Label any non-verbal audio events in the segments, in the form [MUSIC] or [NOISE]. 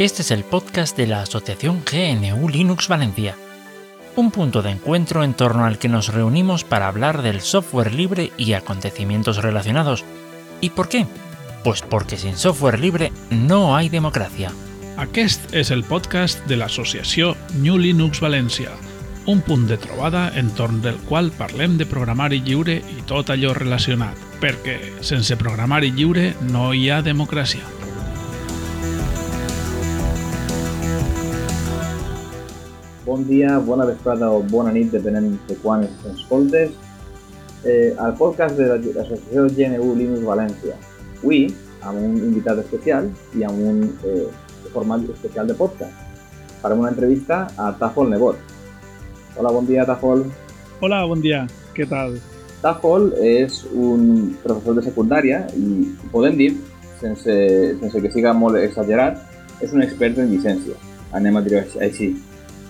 Este es el podcast de la Asociación GNU Linux Valencia, un punto de encuentro en torno al que nos reunimos para hablar del software libre y acontecimientos relacionados. ¿Y por qué? Pues porque sin software libre no hay democracia. Aquest és el podcast de l'associació New Linux València, un punt de trobada entorn del qual parlem de programari lliure i tot allò relacionat, perquè sense programari lliure no hi ha democràcia. Bon dia, bona vesprada o bona nit, depenent de quan ens escoltes, eh, al podcast de l'associació GNU Linux València. Avui, amb un invitat especial i amb un eh, format especial de podcast. Farem una entrevista a Tafol Nebot. Hola, bon dia, Tafol. Hola, bon dia. Què tal? Tafol és un professor de secundària i podem dir, sense, sense que siga molt exagerat, és un expert en llicència. Anem a dir així.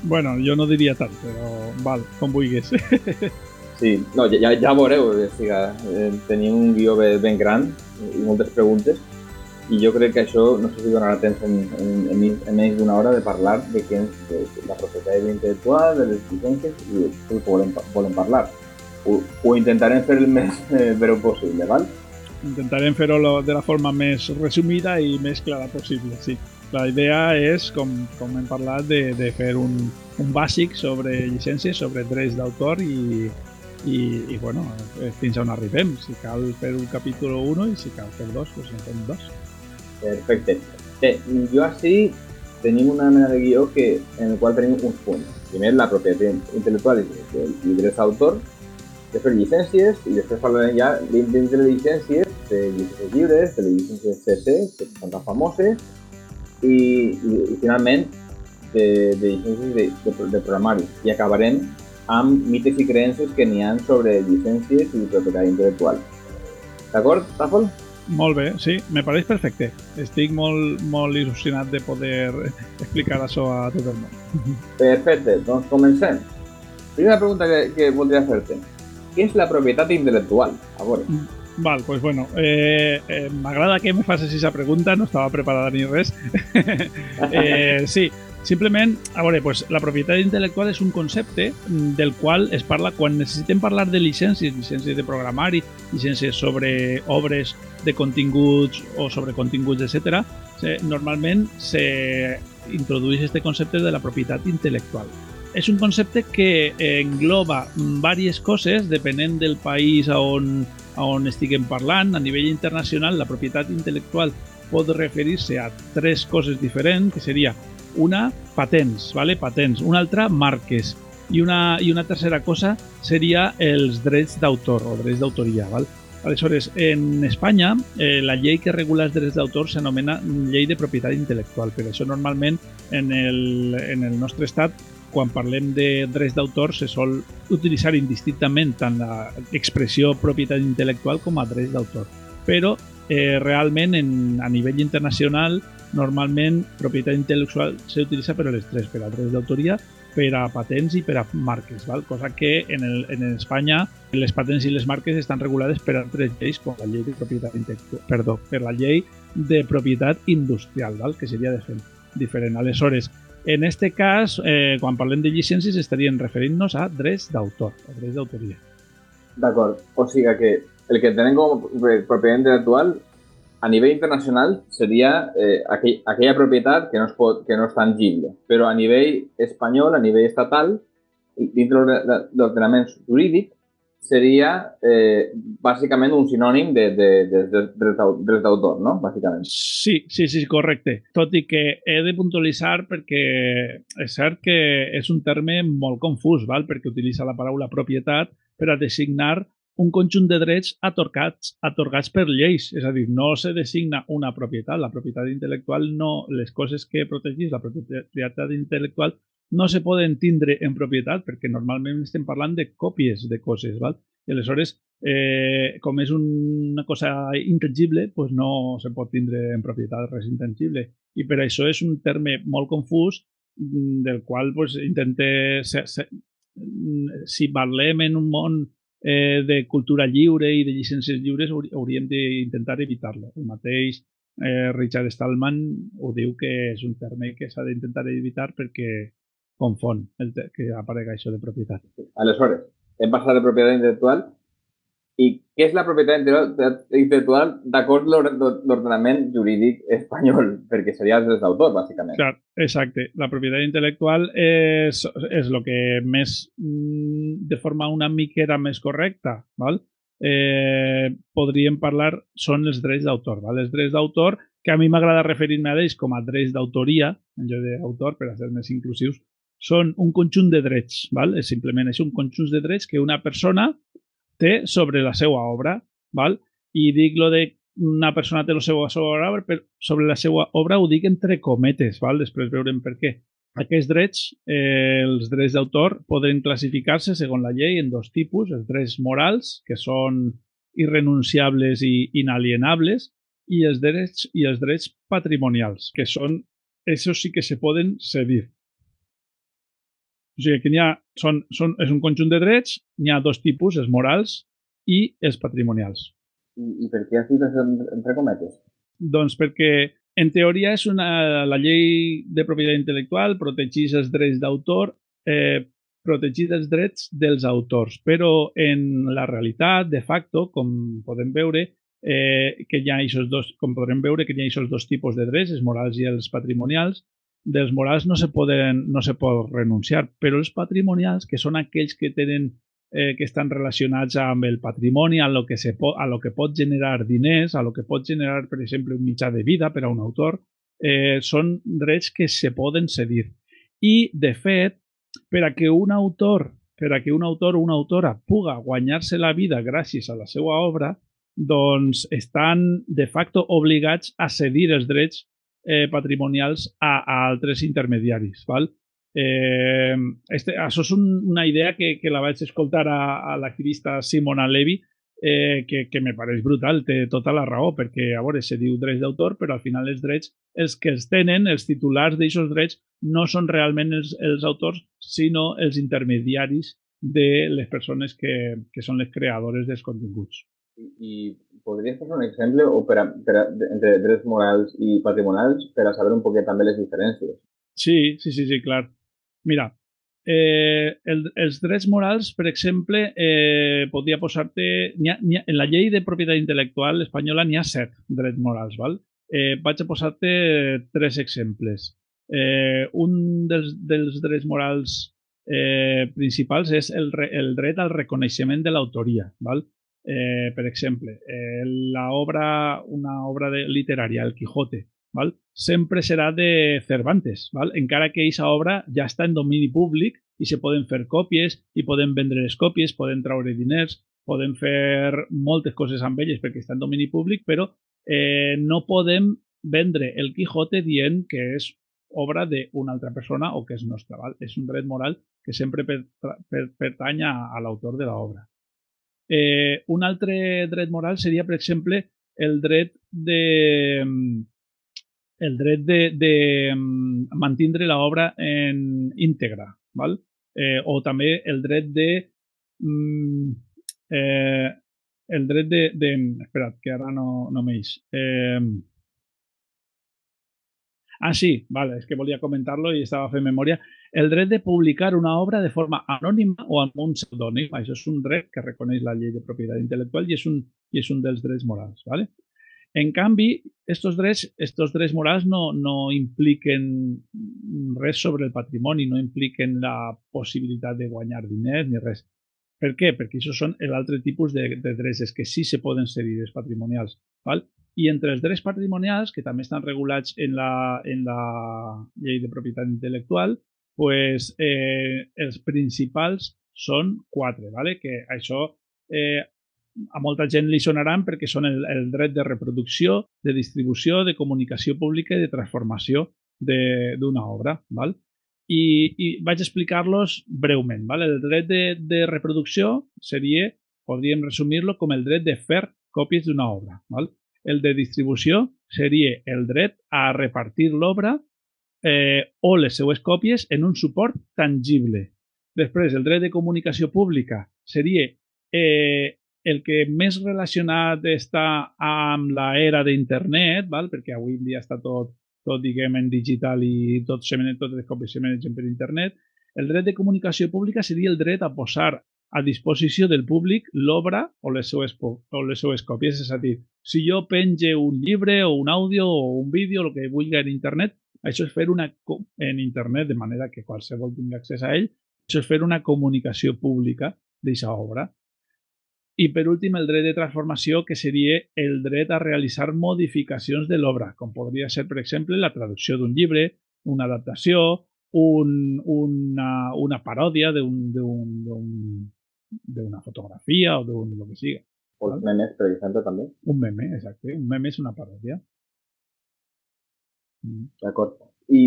Bueno, jo no diria tant, però val, com vulguis. [LAUGHS] Sí, no, ja, ja veureu, sigui, eh, tenim un guió ben, ben gran i moltes preguntes i jo crec que això no sé si donarà temps en, en, en, en menys d'una hora de parlar de, què, de, de la propietat intel·lectual, de les llicències i de què volem, volem parlar. Ho, ho intentarem fer el més eh, breu possible, val? Intentarem fer-ho de la forma més resumida i més clara possible, sí. La idea és, com, com hem parlat, de, de fer un, un bàsic sobre llicències, sobre drets d'autor i, i, i bueno, eh, fins on arribem. Si cal fer un capítol 1 i si cal fer dos, doncs en fem dos. Perfecte. Bé, jo així tenim una mena de guió que, en el qual tenim uns punts. Primer, la propietat intel·lectual i drets d'autor, després llicències, i després parlarem ja dins de les llicències, de llicències lliures, de les llicències CC, que són tan famoses, i, i, i finalment de, de llicències de, de, de programari. I acabarem amb mites i creences que n'hi ha sobre llicències i propietat intel·lectual. D'acord, Tafol? Molt bé, sí, me pareix perfecte. Estic molt, molt il·lusionat de poder explicar això a tot el món. Perfecte, doncs comencem. Primera pregunta que, que voldria fer-te. Què és la propietat intel·lectual? A veure. Val, pues bueno, eh, eh, m'agrada que me facis aquesta pregunta, no estava preparada ni res. [LAUGHS] eh, sí, Simplement, a veure, pues, la propietat intel·lectual és un concepte del qual es parla quan necessitem parlar de llicències, llicències de programari, llicències sobre obres de continguts o sobre continguts, etc. Normalment se introdueix este concepte de la propietat intel·lectual. És un concepte que engloba diverses coses depenent del país on, on estiguem parlant. A nivell internacional, la propietat intel·lectual pot referir-se a tres coses diferents, que seria una, patents, ¿vale? patents, una altra, marques, i una, i una tercera cosa seria els drets d'autor o drets d'autoria. ¿vale? Aleshores, en Espanya, eh, la llei que regula els drets d'autor s'anomena llei de propietat intel·lectual. Per això, normalment, en el, en el nostre estat, quan parlem de drets d'autor, se sol utilitzar indistintament tant l'expressió propietat intel·lectual com a drets d'autor. Però, eh, realment, en, a nivell internacional, normalment propietat intel·lectual s'utilitza per a les tres, per a drets d'autoria, per a patents i per a marques, val? cosa que en, el, en Espanya les patents i les marques estan regulades per altres lleis com la llei de propietat perdó, per la llei de propietat industrial, val? que seria de diferent. Aleshores, en este cas, eh, quan parlem de llicències estaríem referint-nos a drets d'autor, a drets d'autoria. D'acord, o sigui que el que tenen com propietat intel·lectual a nivell internacional seria eh, aquell, aquella propietat que no, es pot, que no és tangible, però a nivell espanyol, a nivell estatal, dintre de l'ordenament jurídic, seria eh, bàsicament un sinònim de, de, de, de, dret d'autor, no? Bàsicament. Sí, sí, sí, correcte. Tot i que he de puntualitzar perquè és cert que és un terme molt confús, val? perquè utilitza la paraula propietat per a designar un conjunt de drets atorgats, atorgats per lleis. És a dir, no se designa una propietat. La propietat intel·lectual no... Les coses que protegís la propietat intel·lectual no se poden tindre en propietat perquè normalment estem parlant de còpies de coses. Val? I aleshores, eh, com és una cosa intangible, pues no se pot tindre en propietat res intangible. I per això és un terme molt confús mm, del qual pues, intente... Se, se, mm, si parlem en un món eh, de cultura lliure i de llicències lliures hauríem d'intentar evitar-la. El mateix eh, Richard Stallman ho diu que és un terme que s'ha d'intentar evitar perquè confon el que aparega això de propietat. Aleshores, hem passat de propietat intel·lectual i què és la propietat intel·lectual d'acord l'ordenament jurídic espanyol? Perquè seria els drets d'autor, bàsicament. Clar, exacte. La propietat intel·lectual és, és el que més, mm, de forma una miquera més correcta, val? Eh, podríem parlar, són els drets d'autor. Els drets d'autor, que a mi m'agrada referir-me a ells com a drets d'autoria, en lloc d'autor, per a ser més inclusius, són un conjunt de drets. Val? És simplement és un conjunt de drets que una persona té sobre la seva obra, val? i dic lo de una persona té la seva, obra, però sobre la seva obra ho dic entre cometes, val? després veurem per què. Aquests drets, eh, els drets d'autor, poden classificar-se, segons la llei, en dos tipus, els drets morals, que són irrenunciables i inalienables, i els drets, i els drets patrimonials, que són, això sí que se poden cedir. O sigui que ha, són, són, és un conjunt de drets, n'hi ha dos tipus, els morals i els patrimonials. I, i per què has dit entre cometes? Doncs perquè en teoria és una, la llei de propietat intel·lectual protegeix els drets d'autor, eh, protegir els drets dels autors, però en la realitat, de facto, com podem veure, eh, que hi ha dos, com podrem veure que hi ha aquests dos tipus de drets, els morals i els patrimonials, dels morals no se poden no se pot renunciar, però els patrimonials, que són aquells que tenen eh, que estan relacionats amb el patrimoni, a lo que se pot, a lo que pot generar diners, a lo que pot generar, per exemple, un mitjà de vida per a un autor, eh, són drets que se poden cedir. I, de fet, per a que un autor, per a que un autor o una autora puga guanyar-se la vida gràcies a la seva obra, doncs estan de facto obligats a cedir els drets eh, patrimonials a, a altres intermediaris. Val? Eh, este, això és un, una idea que, que la vaig escoltar a, a l'activista Simona Levy, eh, que, que me pareix brutal, té tota la raó, perquè a veure, se diu drets d'autor, però al final els drets, els que els tenen, els titulars d'aquests drets, no són realment els, els autors, sinó els intermediaris de les persones que, que són les creadores dels continguts. I podries posar un exemple o per a, per a, entre drets morals i patrimonials per a saber un poquet també les diferències? Sí, sí, sí, sí, clar. Mira, eh, el, els drets morals, per exemple, eh, podria posar-te... En la llei de propietat intel·lectual espanyola n'hi ha set drets morals, val? Eh, vaig a posar-te tres exemples. Eh, un dels, dels drets morals eh, principals és el, el dret al reconeixement de l'autoria. val? Eh, per exemple, eh, la obra, una obra de, literària, El Quijote, val? sempre serà de Cervantes, val? encara que aquesta obra ja està en domini públic i se poden fer còpies i poden vendre les còpies, poden traure diners, poden fer moltes coses amb elles perquè està en domini públic, però eh, no podem vendre el Quijote dient que és obra d'una altra persona o que és nostra. Val? És un dret moral que sempre pertany a, a l'autor de l'obra. Eh, un altre dret moral seria, per exemple, el dret de el dret de, de mantindre l'obra en íntegra, val? Eh, o també el dret de mm, eh, el dret de, de espera't, que ara no, no ah sí, vale, és que volia comentar-lo i estava fent memòria el dret de publicar una obra de forma anònima o amb un pseudònim. Això és un dret que reconeix la llei de propietat intel·lectual i és un, i és un dels drets morals. ¿vale? En canvi, estos drets, estos drets morals no, no impliquen res sobre el patrimoni, no impliquen la possibilitat de guanyar diners ni res. Per què? Perquè això són l'altre tipus de, de drets, és que sí se poden cedir els patrimonials. Val? I entre els drets patrimonials, que també estan regulats en la, en la llei de propietat intel·lectual, pues, eh, els principals són quatre, ¿vale? que això eh, a molta gent li sonaran perquè són el, el dret de reproducció, de distribució, de comunicació pública i de transformació d'una obra. ¿vale? I, i vaig explicar-los breument. ¿vale? El dret de, de reproducció seria, podríem resumir-lo com el dret de fer còpies d'una obra. ¿vale? El de distribució seria el dret a repartir l'obra eh, o les seues còpies en un suport tangible. Després, el dret de comunicació pública seria eh, el que més relacionat està amb la era d'internet, perquè avui en dia està tot, tot diguem, en digital i tot se totes les còpies se manegen per internet, el dret de comunicació pública seria el dret a posar a disposició del públic l'obra o, les seues, o les seues còpies. És a dir, si jo penge un llibre o un àudio o un vídeo, el que vulgui en internet, això és fer una en internet de manera que qualsevol tingui accés a ell, això és fer una comunicació pública d'aquesta obra. I per últim, el dret de transformació, que seria el dret a realitzar modificacions de l'obra, com podria ser, per exemple, la traducció d'un llibre, una adaptació, un, una, una paròdia d'una fotografia o d'un lo que siga. O els memes, per exemple, també. Un meme, exacte. Un meme és una paròdia. D'acord. I,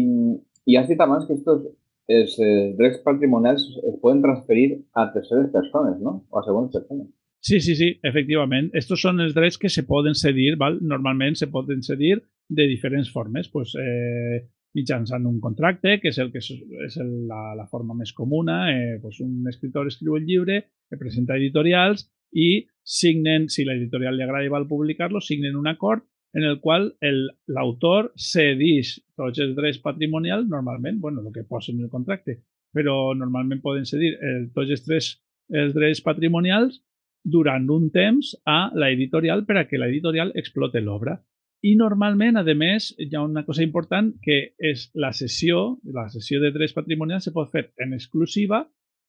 I has dit abans que estos, els eh, drets patrimonials es poden transferir a terceres persones, no? O a segones persones. Sí, sí, sí, efectivament. Estos són els drets que se poden cedir, val? normalment se poden cedir de diferents formes. Pues, eh, mitjançant un contracte, que és, el que és, el, la, la forma més comuna. Eh, pues un escritor escriu el llibre, presenta editorials i signen, si l'editorial li agrada i vol publicar-lo, signen un acord en el qual l'autor cedeix tots els drets patrimonials, normalment, bueno, el que posa en el contracte, però normalment poden cedir el, tots els drets, els drets patrimonials durant un temps a l'editorial per a que l'editorial explote l'obra. I normalment, a més, hi ha una cosa important que és la sessió, la sessió de drets patrimonials se pot fer en exclusiva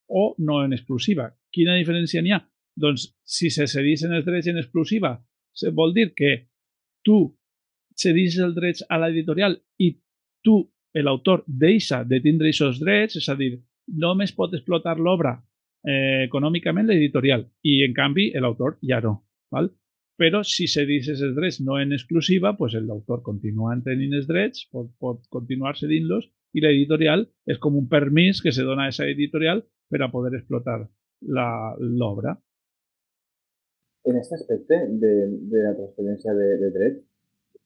o no en exclusiva. Quina diferència n'hi ha? Doncs si se cedissin els drets en exclusiva, vol dir que tu cedis els drets a l'editorial i tu, l'autor, deixa de tindre aquests drets, és a dir, només pot explotar l'obra eh, econòmicament l'editorial i, en canvi, l'autor ja no. Val? Però si se cedisses els drets no en exclusiva, pues l'autor continua tenint els drets, pot, continuar cedint-los i l'editorial és com un permís que se dona a aquesta editorial per a poder explotar l'obra en aquest aspecte de, de la transferència de, de drets,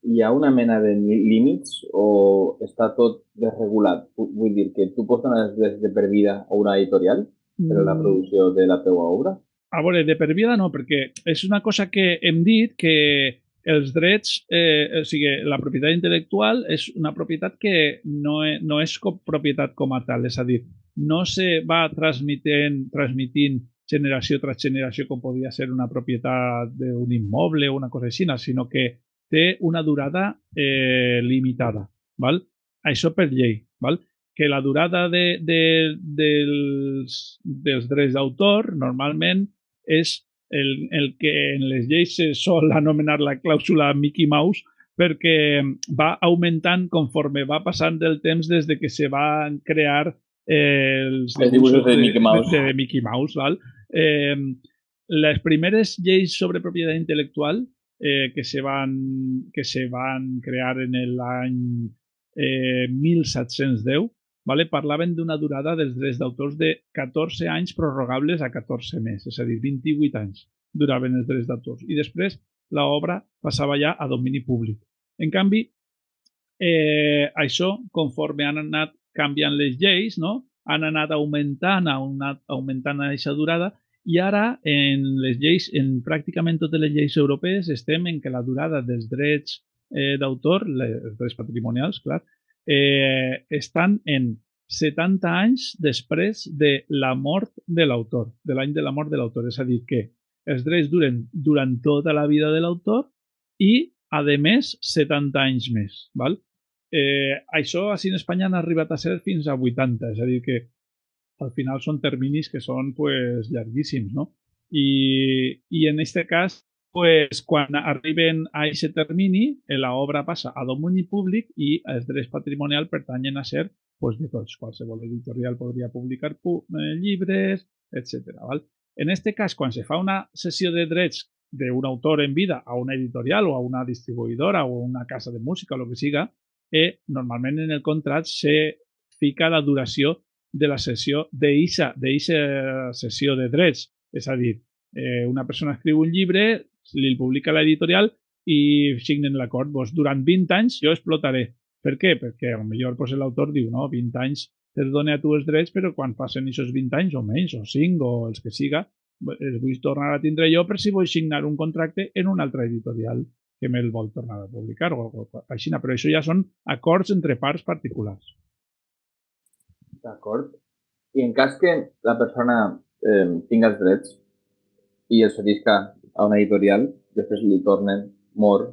hi ha una mena de límits o està tot desregulat? Vull dir que tu pots donar drets de per vida a una editorial per a la mm. producció de la teva obra? A veure, de per vida no, perquè és una cosa que hem dit que els drets, eh, o sigui, la propietat intel·lectual és una propietat que no, és, no és com propietat com a tal, és a dir, no se va transmitint, transmitint generació tras generació com podria ser una propietat d'un immoble o una cosa així, sinó que té una durada eh, limitada. Val? Això per llei. Val? Que la durada de, de, dels, dels drets d'autor normalment és el, el que en les lleis se sol anomenar la clàusula Mickey Mouse perquè va augmentant conforme va passant del temps des de que se van crear eh, els, els dibuixos de, de Mickey Mouse. De, de Mickey Mouse val? Eh, les primeres lleis sobre propietat intel·lectual eh, que, se van, que se van crear en l'any eh, 1710 vale, parlaven d'una durada dels drets d'autors de 14 anys prorrogables a 14 més, és a dir, 28 anys duraven els drets d'autors. I després l'obra passava ja a domini públic. En canvi, eh, això, conforme han anat canviant les lleis, no? Han anat augmentant, han anat augmentant aquesta durada i ara en les lleis, en pràcticament totes les lleis europees estem en que la durada dels drets eh, d'autor, els drets patrimonials, clar, eh, estan en 70 anys després de la mort de l'autor, de l'any de la mort de l'autor. És a dir, que els drets duren durant tota la vida de l'autor i, a més, 70 anys més. Val? Eh, això així en Espanya han arribat a ser fins a 80, és a dir que al final són terminis que són pues, llarguíssims, no? I, i en aquest cas, pues, quan arriben a aquest termini, l'obra passa a domini públic i els drets patrimonials pertanyen a ser pues, de tots. Qualsevol editorial podria publicar eh, llibres, etc. Val? En aquest cas, quan se fa una sessió de drets d'un autor en vida a una editorial o a una distribuïdora o a una casa de música o el que siga, eh, normalment en el contracte se fica la duració de la sessió d'eixa sessió de drets. És a dir, eh, una persona escriu un llibre, li publica l'editorial i signen l'acord. Pues, durant 20 anys jo explotaré. Per què? Perquè potser pues, l'autor diu, no, 20 anys te dona a tu els drets, però quan passen aquests 20 anys o menys, o 5, o els que siga, els vull tornar a tindre jo per si vull signar un contracte en un altre editorial que me'l vol tornar a publicar o, o, així, però això ja són acords entre parts particulars. D'acord. I en cas que la persona eh, tinga els drets i els cedisca a una editorial, després li tornen, mor,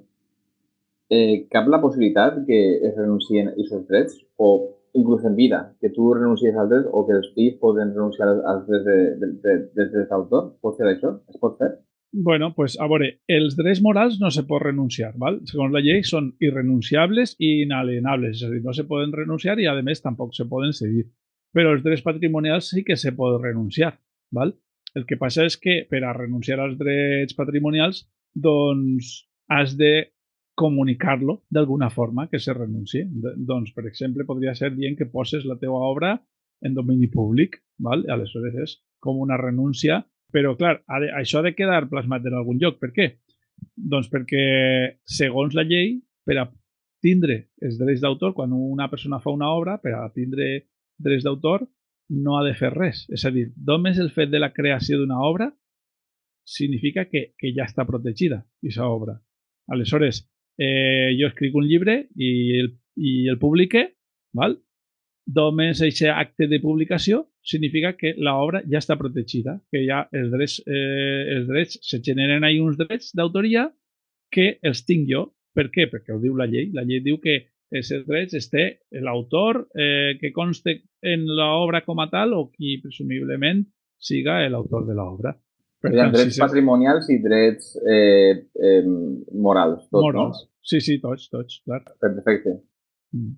eh, cap la possibilitat que es renuncien aquests drets o inclús en vida, que tu renuncies als drets o que els fills poden renunciar als drets de, de, de, de, drets d'autor? Pot ser això? Es pot fer? Bueno, pues a veure, els drets morals no se pot renunciar, ¿val? segons la llei són irrenunciables i inalienables, és a no se poden renunciar i a més tampoc se poden cedir. Però els drets patrimonials sí que se poden renunciar. ¿val? El que passa és que per a renunciar als drets patrimonials doncs has de comunicar-lo d'alguna forma que se renuncie. Doncs, per exemple, podria ser dient que poses la teva obra en domini públic, val? aleshores és com una renúncia, però clar, ha de, això ha de quedar plasmat en algun lloc. Per què? Doncs perquè, segons la llei, per a tindre els drets d'autor, quan una persona fa una obra, per a tindre drets d'autor, no ha de fer res. És a dir, només el fet de la creació d'una obra significa que, que ja està protegida, aquesta obra. Aleshores, eh, jo escric un llibre i el, i el publique, val? Només aquest acte de publicació significa que l'obra ja està protegida, que ja els drets, eh, els drets se generen ahí uns drets d'autoria que els tinc jo. Per què? Perquè ho diu la llei. La llei diu que aquests drets es té l'autor eh, que conste en l'obra com a tal o qui presumiblement siga l'autor de l'obra. Per tant, drets si patrimonials i drets eh, eh, morals. Tots, morals. No? Sí, sí, tots, tots, clar. Perfecte. Mm.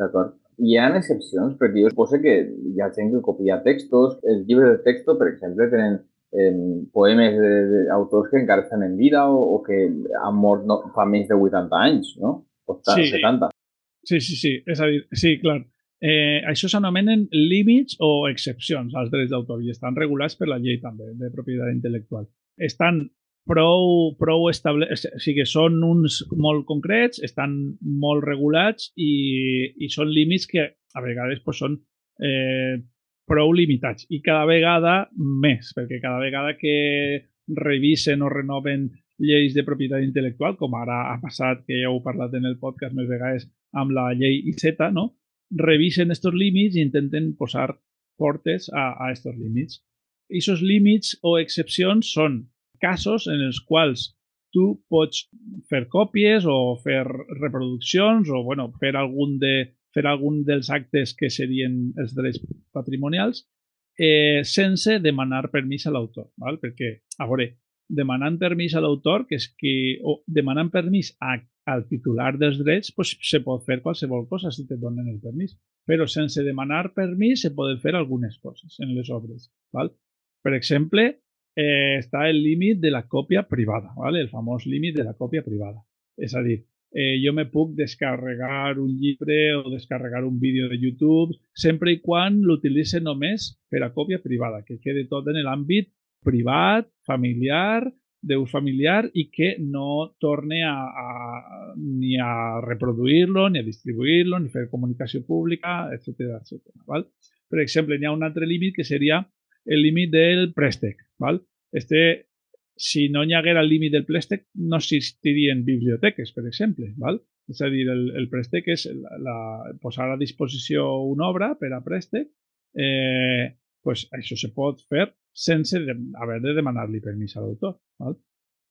D'acord. Hi ha excepcions, perquè jo suposo que hi ha gent que copia textos. Els llibres de texto, per exemple, tenen eh, poemes d'autors que encara estan en vida o, o que han mort no, fa menys de 80 anys, no? O sí. 70. Sí, sí, sí. És a dir, sí, clar. Eh, això s'anomenen límits o excepcions als drets d'autor i estan regulats per la llei també de propietat intel·lectual. Estan prou, prou establerts, o sigui, són uns molt concrets, estan molt regulats i, i són límits que a vegades pues, són eh, prou limitats i cada vegada més, perquè cada vegada que revisen o renoven lleis de propietat intel·lectual, com ara ha passat, que ja heu parlat en el podcast més vegades amb la llei IZ, no? revisen estos límits i intenten posar portes a, a estos límits. Aquests límits o excepcions són casos en els quals tu pots fer còpies o fer reproduccions o bueno, fer algun de fer algun dels actes que serien els drets patrimonials eh, sense demanar permís a l'autor, perquè, a veure, demanant permís a l'autor, que és que, o demanant permís a al titular dels drets pues, se pot fer qualsevol cosa si te donen el permís, però sense demanar permís se poden fer algunes coses en les obres. Val? Per exemple, eh, està el límit de la còpia privada, val? el famós límit de la còpia privada. És a dir, eh, jo me puc descarregar un llibre o descarregar un vídeo de YouTube sempre i quan l'utilitze només per a còpia privada, que quede tot en l'àmbit privat, familiar d'ús familiar i que no torne a, a, ni a reproduir-lo, ni a distribuir-lo, ni fer comunicació pública, etc etc. Val? Per exemple, hi ha un altre límit que seria el límit del préstec. Val? Este, si no hi haguera el límit del préstec, no existirien biblioteques, per exemple. Val? És a dir, el, el préstec és la, la, posar a disposició una obra per a préstec, eh, pues això se pot fer sense de, haver de demanar-li permís a l'autor.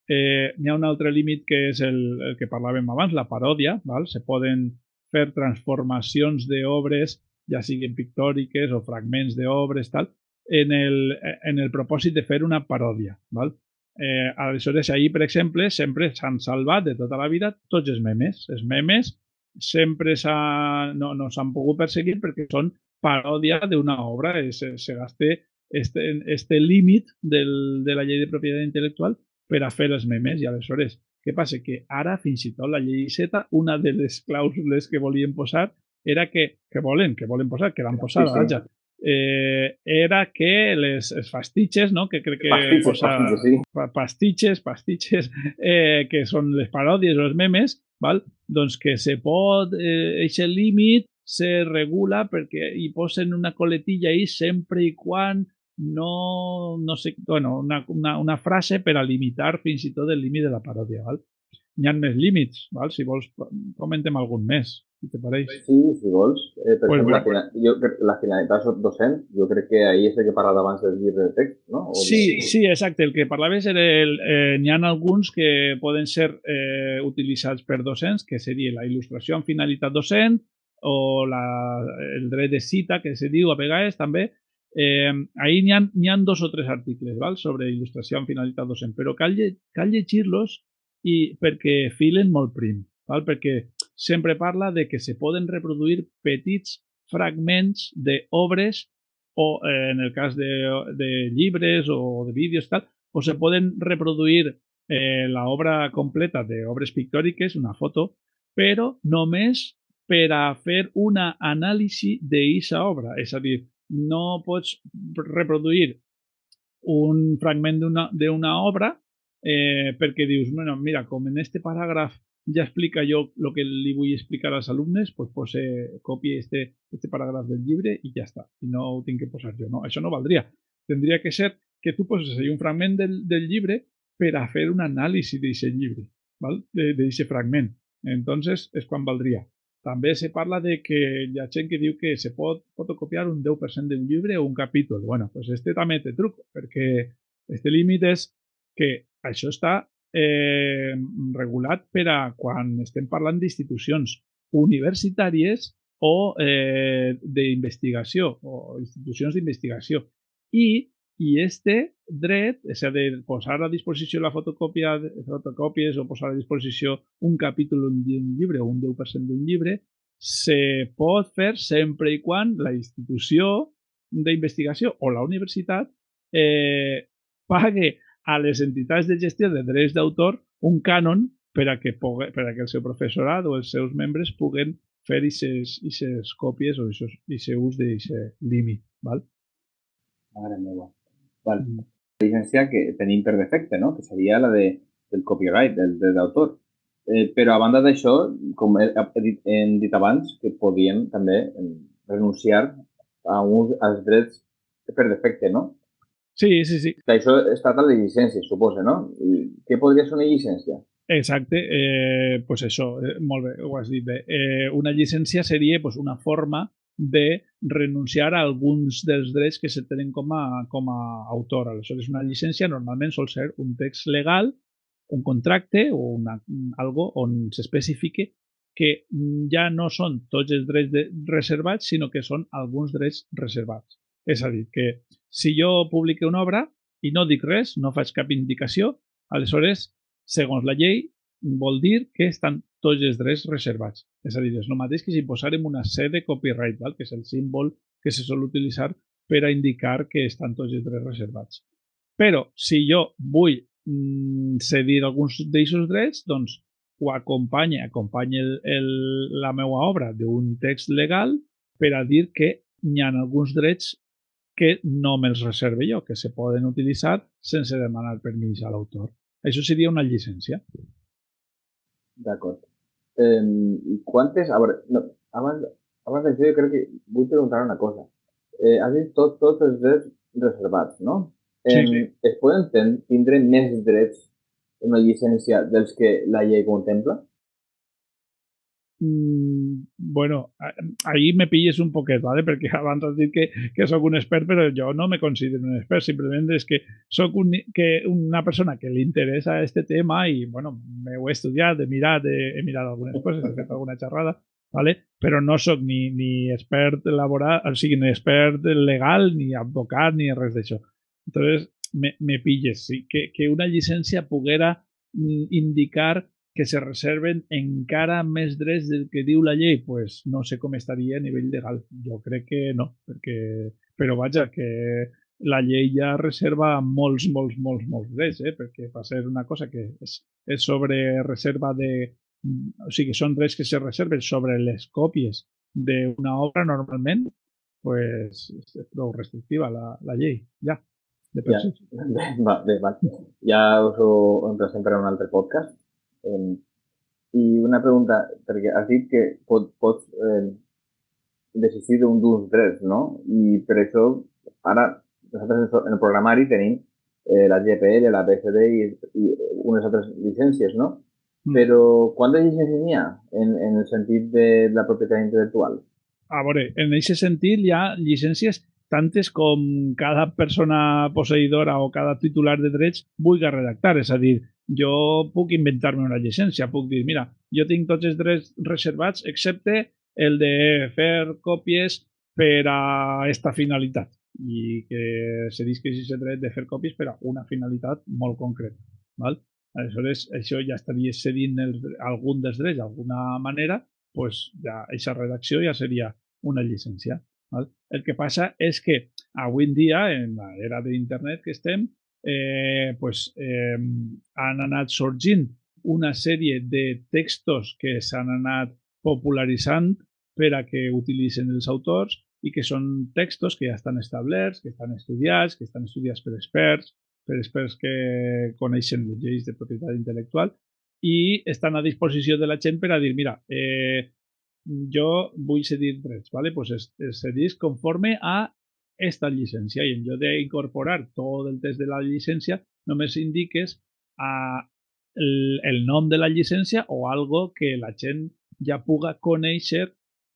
Eh, N'hi ha un altre límit que és el, el que parlàvem abans, la paròdia. Val? Se poden fer transformacions d'obres, ja siguin pictòriques o fragments d'obres, tal, en el, en el propòsit de fer una paròdia. Val? Eh, aleshores, ahir, per exemple, sempre s'han salvat de tota la vida tots els memes. Els memes sempre no, no s'han pogut perseguir perquè són paròdia d'una obra. Se, se gaste este, este límit del, de la llei de propietat intel·lectual per a fer els memes i aleshores què passa? Que ara fins i tot la llei Z, una de les clàusules que volien posar era que, que volen, que volen posar, que l'han posat, sí, sí. Eh, era que les, les fastitxes, no? que crec que pastitxes, posa, pastitxes, sí. pastitxes, pastitxes eh, que són les paròdies o els memes, val? doncs que se pot, eh, aquest límit se regula perquè hi posen una coletilla ahí sempre i quan no, no sé, bueno, una, una, una frase per a limitar fins i tot el límit de la paròdia, val? N'hi ha més límits, val? Si vols, comentem algun més, si te pareix. Sí, si vols. Eh, per Pues exemple, la, bueno. fina- jo, la finalitat docent, jo crec que ahí és el que parlat abans del llibre de text, no? O Sí, sí, exacte. El que parlaves era el... Eh, N'hi ha alguns que poden ser eh, utilitzats per docents, que seria la il·lustració amb finalitat docent o la, el dret de cita, que se diu a vegades també. Eh, ahí n'hi ha, ha dos o tres articles val? sobre il·lustració amb finalitat docent, però cal, cal llegir-los i perquè filen molt prim, val? perquè sempre parla de que se poden reproduir petits fragments d'obres o eh, en el cas de, de llibres o de vídeos tal, o se poden reproduir eh, la obra completa d'obres pictòriques, una foto, però només per a fer una anàlisi d'eixa obra. És a dir, no pots reproduir un fragment d'una obra eh, perquè dius, bueno, mira, com en este paràgraf ja explica jo el que li vull explicar als alumnes, pues pose, copie este, este paràgraf del llibre i ja està. I no ho tinc que posar jo. No, això no valdria. Tendria que ser que tu poses ahí un fragment del, del llibre per a fer un anàlisi d'aquest llibre, ¿val? d'aquest fragment. Entonces, és quan valdria. També se parla de que hi ha gent que diu que se pot fotocopiar un 10% d'un llibre o un capítol. Bueno, pues este també té truc, perquè este límit és que això està eh, regulat per a quan estem parlant d'institucions universitàries o eh, d'investigació o institucions d'investigació. I, I este dret, és a dir, posar a disposició la fotocòpia, fotocòpies o posar a disposició un capítol d'un llibre o un 10% d'un llibre, se pot fer sempre i quan la institució d'investigació o la universitat eh, pague a les entitats de gestió de drets d'autor un cànon per a que, pogue, per a que el seu professorat o els seus membres puguen fer aquestes còpies o aquest ús d'aquest límit. Val? Mare meva. Val. Mm. La llicència que tenim per defecte, no? que seria la de, del copyright, del dret d'autor. Eh, però a banda d'això, com he, hem dit abans, que podien també renunciar a uns, als drets per defecte, no? Sí, sí, sí. Això es tracta de llicències, suposa, no? I què podria ser una llicència? Exacte, eh, pues això, eh, molt bé, ho has dit bé. Eh, una llicència seria pues, una forma de renunciar a alguns dels drets que se tenen com a, com a autor. Aleshores, una llicència normalment sol ser un text legal, un contracte o una, algo on s'especifique que ja no són tots els drets de, reservats, sinó que són alguns drets reservats. És a dir, que si jo publique una obra i no dic res, no faig cap indicació, aleshores, segons la llei, vol dir que estan tots els drets reservats. És a dir, és el mateix que si posarem una C de copyright, val? que és el símbol que se sol utilitzar per a indicar que estan tots els drets reservats. Però si jo vull mm, cedir alguns d'aquests drets, doncs ho acompanya, acompanya el, el, la meva obra d'un text legal per a dir que hi ha alguns drets que no me'ls reserve jo, que se poden utilitzar sense demanar permís a l'autor. Això seria una llicència. D'acord. Eh, quantes... A veure, no, abans, abans d'això jo crec que vull preguntar una cosa. Eh, has dit tot, tots els drets reservats, no? Sí, Eh, sí. Es poden tindre més drets en una llicència dels que la llei contempla? Mm, bueno, ahí me pilles un poquet, ¿vale? Perquè abans has dit que, que sóc un expert, però jo no me considero un expert, simplement és que sóc un, que una persona que li interessa este tema i, bueno, m'ho he estudiat, he mirat, he, he mirat algunes coses, he fet alguna xerrada, ¿vale? però no sóc ni, ni expert laboral, ni expert legal, ni advocat, ni res d'això. Entonces, me, me pilles, sí, que, que una llicència poguera mm, indicar que se reserven encara més drets del que diu la llei, pues no sé com estaria a nivell legal. Jo crec que no, perquè, però vaja, que la llei ja reserva molts, molts, molts, molts drets, eh? perquè va ser una cosa que és, és sobre reserva de... O sigui, són drets que se reserven sobre les còpies d'una obra normalment, pues és prou restrictiva la, la llei, ja. De Ja. Bé, va, bé, va. Ja us ho per a un altre podcast. Eh, I una pregunta, perquè has dit que pot, pots eh, d'un d'uns drets, no? I per això, ara, nosaltres en el programari tenim eh, la GPL, la BCD i, i unes altres llicències, no? Mm. Però quantes llicències n'hi ha en, en el sentit de la propietat intel·lectual? A veure, en aquest sentit hi ha llicències tantes com cada persona posseïdora o cada titular de drets vulgui redactar. És a dir, jo puc inventar-me una llicència, puc dir, mira, jo tinc tots els drets reservats excepte el de fer còpies per a esta finalitat i que se disqui aquest dret de fer còpies per a una finalitat molt concreta. Val? Aleshores, això ja estaria cedint el, algun dels drets d'alguna manera, pues ja aquesta redacció ja seria una llicència. Val? El que passa és que avui en dia, en l'era d'internet que estem, eh, pues, eh, han anat sorgint una sèrie de textos que s'han anat popularitzant per a que utilitzen els autors i que són textos que ja estan establerts, que estan estudiats, que estan estudiats per experts, per experts que coneixen les lleis de propietat intel·lectual i estan a disposició de la gent per a dir, mira, eh, jo vull cedir drets, ¿vale? pues es, es conforme a esta llicència i en lloc d'incorporar tot el test de la llicència només indiques a el, el nom de la llicència o algo que la gent ja puga conèixer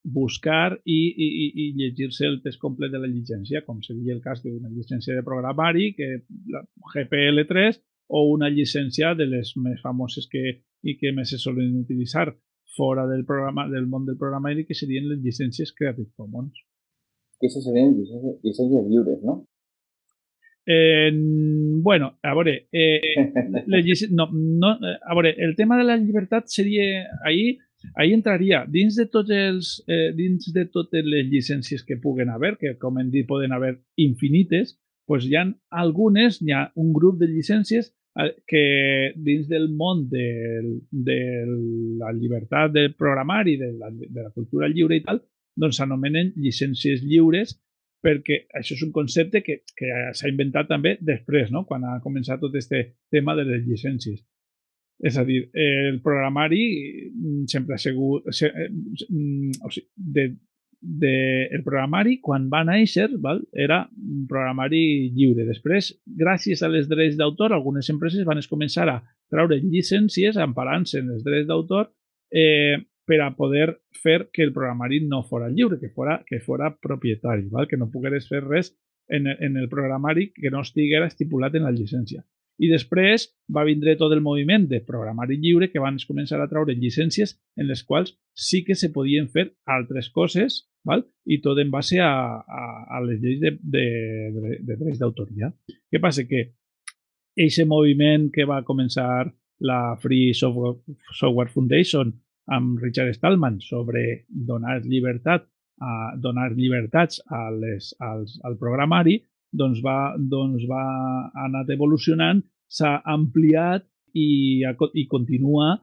buscar i, i, i llegir-se el test complet de la llicència, com seria el cas d'una llicència de programari, que la GPL3, o una llicència de les més famoses que, i que més se solen utilitzar fora del, programa, del món del programari, que serien les llicències Creative Commons. Que això serien llicències, llicències lliures, no? Eh, bueno, a veure, eh, [LAUGHS] les, no, no, a veure, el tema de la llibertat seria ahir ahí entraria dins de tots els eh, dins de totes les llicències que puguen haver, que com hem dit poden haver infinites, doncs hi ha algunes, hi ha un grup de llicències eh, que dins del món de, de la llibertat de programari, de la, de la cultura lliure i tal, doncs s'anomenen llicències lliures perquè això és un concepte que, que s'ha inventat també després, no? quan ha començat tot aquest tema de les llicències. És a dir, el programari sempre ha sigut... Eh, mm, o sigui, de, de, el programari, quan va néixer, val, era un programari lliure. Després, gràcies a les drets d'autor, algunes empreses van començar a treure llicències emparant-se en els drets d'autor eh, per a poder fer que el programari no fora lliure, que fora, que fora propietari, val? que no pogués fer res en, en el programari que no estiguera estipulat en la llicència. I després va vindre tot el moviment de programari lliure que van començar a treure llicències en les quals sí que se podien fer altres coses val? i tot en base a, a, a les lleis de, de, de, de drets d'autoria. Què passa? Que aquest moviment que va començar la Free Software, Software Foundation amb Richard Stallman sobre donar llibertat a donar llibertats a les, als, al programari, doncs va, doncs va anat evolucionant, s'ha ampliat i, i continua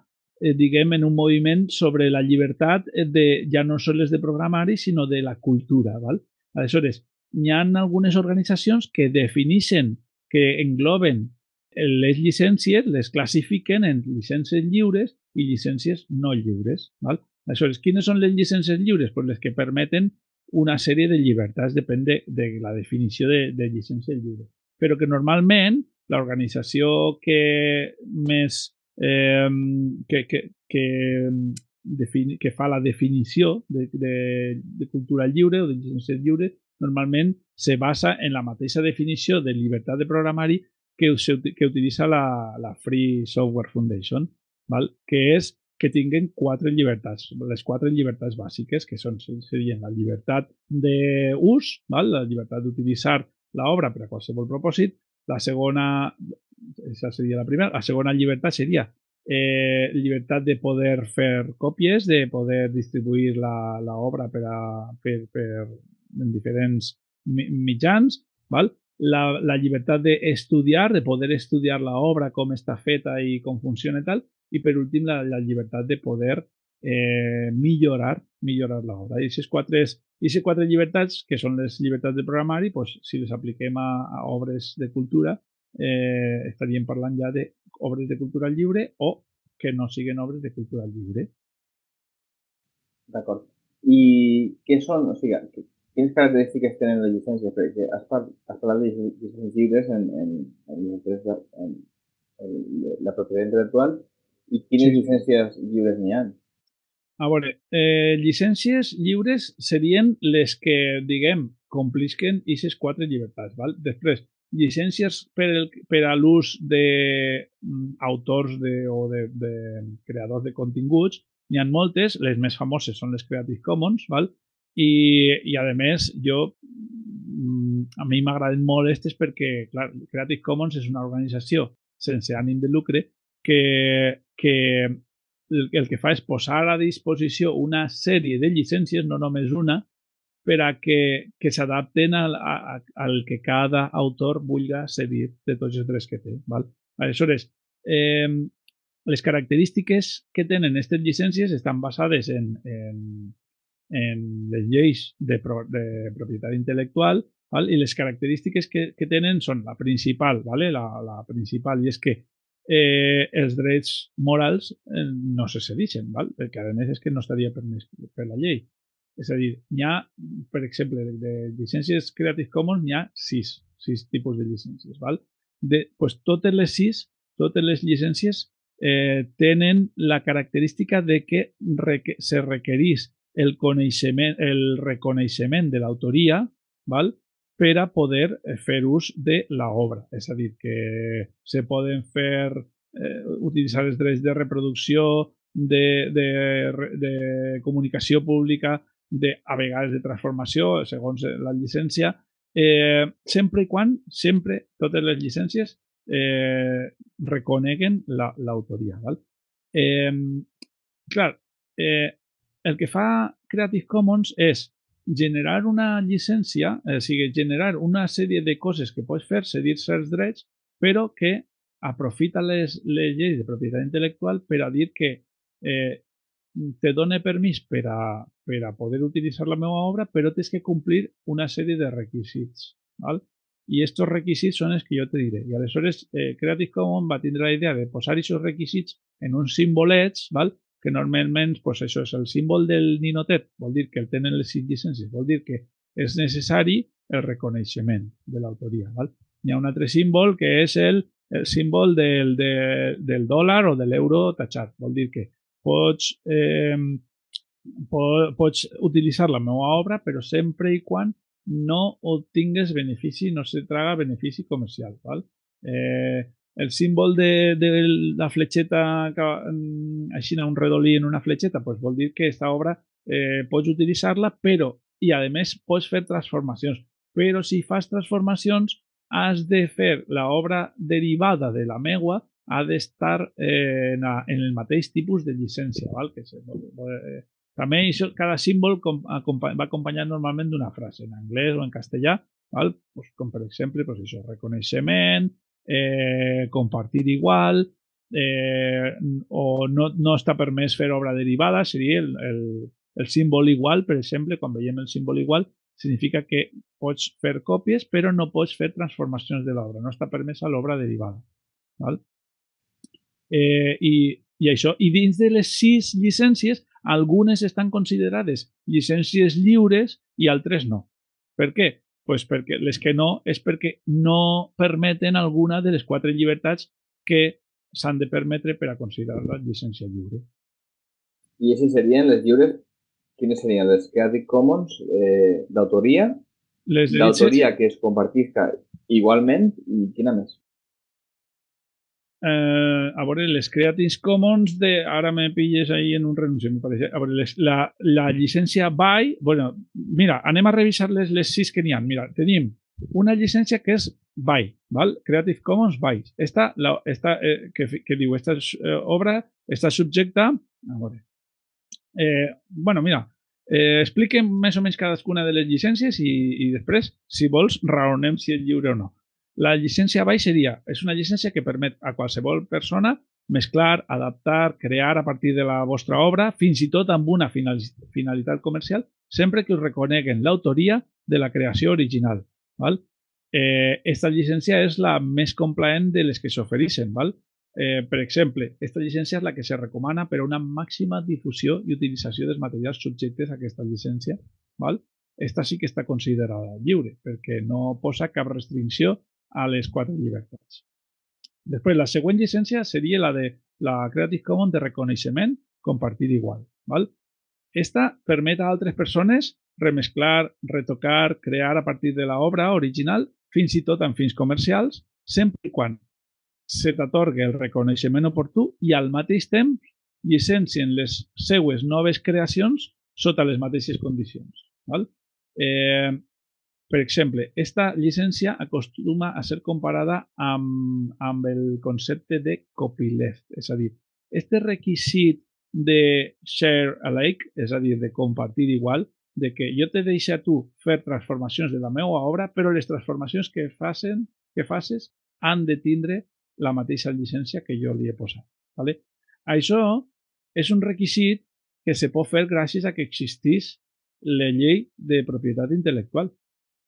eh, diguem, en un moviment sobre la llibertat de, ja no sols de programari, sinó de la cultura. Val? Aleshores, hi ha algunes organitzacions que defineixen, que engloben les llicències, les classifiquen en llicències lliures i llicències no lliures. Val? Aleshores, quines són les llicències lliures? Pues les que permeten una sèrie de llibertats, depèn de, de la definició de, de llicència lliure. Però que normalment l'organització que més eh, que, que, que, defini, que fa la definició de, de, de cultura lliure o de llicència lliure normalment se basa en la mateixa definició de llibertat de programari que, que utilitza la, la Free Software Foundation, val? que és que tinguen quatre llibertats, les quatre llibertats bàsiques, que són, serien la llibertat d'ús, la llibertat d'utilitzar l'obra per a qualsevol propòsit, la segona, aquesta seria la primera, la segona llibertat seria eh, llibertat de poder fer còpies, de poder distribuir l'obra per, a, per, per en diferents mitjans, val? La, la llibertat d'estudiar, de poder estudiar l'obra, com està feta i com funciona i tal, i per últim la, la llibertat de poder eh, millorar millorar l'obra. I aquestes quatre, aquestes quatre llibertats, que són les llibertats de programari, pues, si les apliquem a, a obres de cultura, eh, estaríem parlant ja d'obres de cultura lliure o que no siguin obres de cultura lliure. D'acord. I què són, o sigui, quines característiques tenen les llicències? Perquè has, parlat, has parlat de llicències lliures en, en, en, en, en, la propietat intel·lectual i quines sí. llicències lliures n'hi ha? A veure, eh, llicències lliures serien les que, diguem, complisquen aquestes quatre llibertats. Val? Després, llicències per, el, per a l'ús d'autors mm, o de, de creadors de continguts, n'hi ha moltes, les més famoses són les Creative Commons, val? I, i a més jo mm, a mi m'agraden molt aquestes perquè clar, Creative Commons és una organització sense ànim de lucre que, que el, el que fa és posar a disposició una sèrie de llicències, no només una, per a que, que s'adapten al, al que cada autor vulga cedir de tots els drets que té. Val? Aleshores, eh, les característiques que tenen aquestes llicències estan basades en, en, en les lleis de, pro, de propietat intel·lectual val? i les característiques que, que tenen són la principal, vale? la, la principal, i és que eh, els drets morals eh, no se cedixen, val? perquè a més és que no estaria permès per la llei. És a dir, n'hi ha, per exemple, de, llicències Creative Commons n'hi ha sis, sis tipus de llicències. Val? De, pues, totes les sis, totes les llicències eh, tenen la característica de que reque se requerís el, coneixement, el reconeixement de l'autoria val? per a poder eh, fer ús de l'obra. És a dir, que se poden fer, eh, utilitzar els drets de reproducció, de, de, de comunicació pública, de, a vegades de transformació, segons la llicència, eh, sempre i quan, sempre, totes les llicències eh, reconeguen l'autoria. La, eh, clar, eh, el que fa Creative Commons és generar una llicència, eh, o sigui, generar una sèrie de coses que pots fer, cedir certs drets, però que aprofita les, les lleis de propietat intel·lectual per a dir que eh, te dona permís per a, per a poder utilitzar la meva obra, però tens que complir una sèrie de requisits. Val? I aquests requisits són els que jo te diré. I aleshores eh, Creative Commons va tindre la idea de posar aquests requisits en uns simbolets, val? que normalment pues, això és el símbol del ninotet, vol dir que el tenen les llicències, vol dir que és necessari el reconeixement de l'autoria. Hi ha un altre símbol que és el, el símbol del, de, del dòlar o de l'euro tachat, vol dir que pots, eh, pots utilitzar la meva obra, però sempre i quan no obtingues benefici, no se traga benefici comercial. Val? Eh, el símbol de, de la fletxeta, mm, així un redolí en una fletxeta, pues vol dir que aquesta obra eh, pots utilitzar-la, però, i a més pots fer transformacions. Però si fas transformacions, has de fer l'obra derivada de la meua ha d'estar eh, en, en el mateix tipus de llicència. Val? Que se, eh, també això, cada símbol com, va acompanyat normalment d'una frase en anglès o en castellà, val? Pues, com per exemple pues això, reconeixement, eh, compartir igual, eh, o no, no està permès fer obra derivada, seria el, el, el símbol igual, per exemple, quan veiem el símbol igual, significa que pots fer còpies, però no pots fer transformacions de l'obra, no està permesa l'obra derivada. Val? Eh, i, i això. I dins de les sis llicències, algunes estan considerades llicències lliures i altres no. Per què? Pues perquè les que no és perquè no permeten alguna de les quatre llibertats que s'han de permetre per a considerar la llicència lliure. I així serien les lliures, quines serien les Creative Commons eh, d'autoria, d'autoria que es compartisca igualment i quina més? Eh, a veure, les Creative Commons de... Ara me pilles ahí en un renuncio, me parece. A veure, les, la, la llicència BY... Bueno, mira, anem a revisar les, les sis que n'hi ha. Mira, tenim una llicència que és BY, ¿val? Creative Commons BY. Esta, la, esta eh, que, que diu, esta eh, obra està subjecta... A veure. Eh, bueno, mira, eh, expliquem més o menys cadascuna de les llicències i, i després, si vols, raonem si és lliure o no. La llicència baix seria, és una llicència que permet a qualsevol persona mesclar, adaptar, crear a partir de la vostra obra, fins i tot amb una finalitat comercial, sempre que us reconeguen l'autoria de la creació original. Val? Eh, esta llicència és la més complaent de les que s'ofereixen. Eh, per exemple, aquesta llicència és la que se recomana per a una màxima difusió i utilització dels materials subjectes a aquesta llicència. Val? esta sí que està considerada lliure, perquè no posa cap restricció a les quatre llibertats. Després, la següent llicència seria la de la Creative Commons de reconeixement compartir igual. ¿vale? Esta permet a altres persones remesclar, retocar, crear a partir de l'obra original, fins i tot amb fins comercials, sempre i quan se t'atorga el reconeixement oportú i al mateix temps llicencien les seues noves creacions sota les mateixes condicions. Val? Eh, per exemple, esta llicència acostuma a ser comparada amb, amb el concepte de copyleft, és a dir, este requisit de share alike, és a dir, de compartir igual, de que jo te deixo a tu fer transformacions de la meva obra, però les transformacions que facen, que faces han de tindre la mateixa llicència que jo li he posat. ¿vale? Això és un requisit que se pot fer gràcies a que existís la llei de propietat intel·lectual.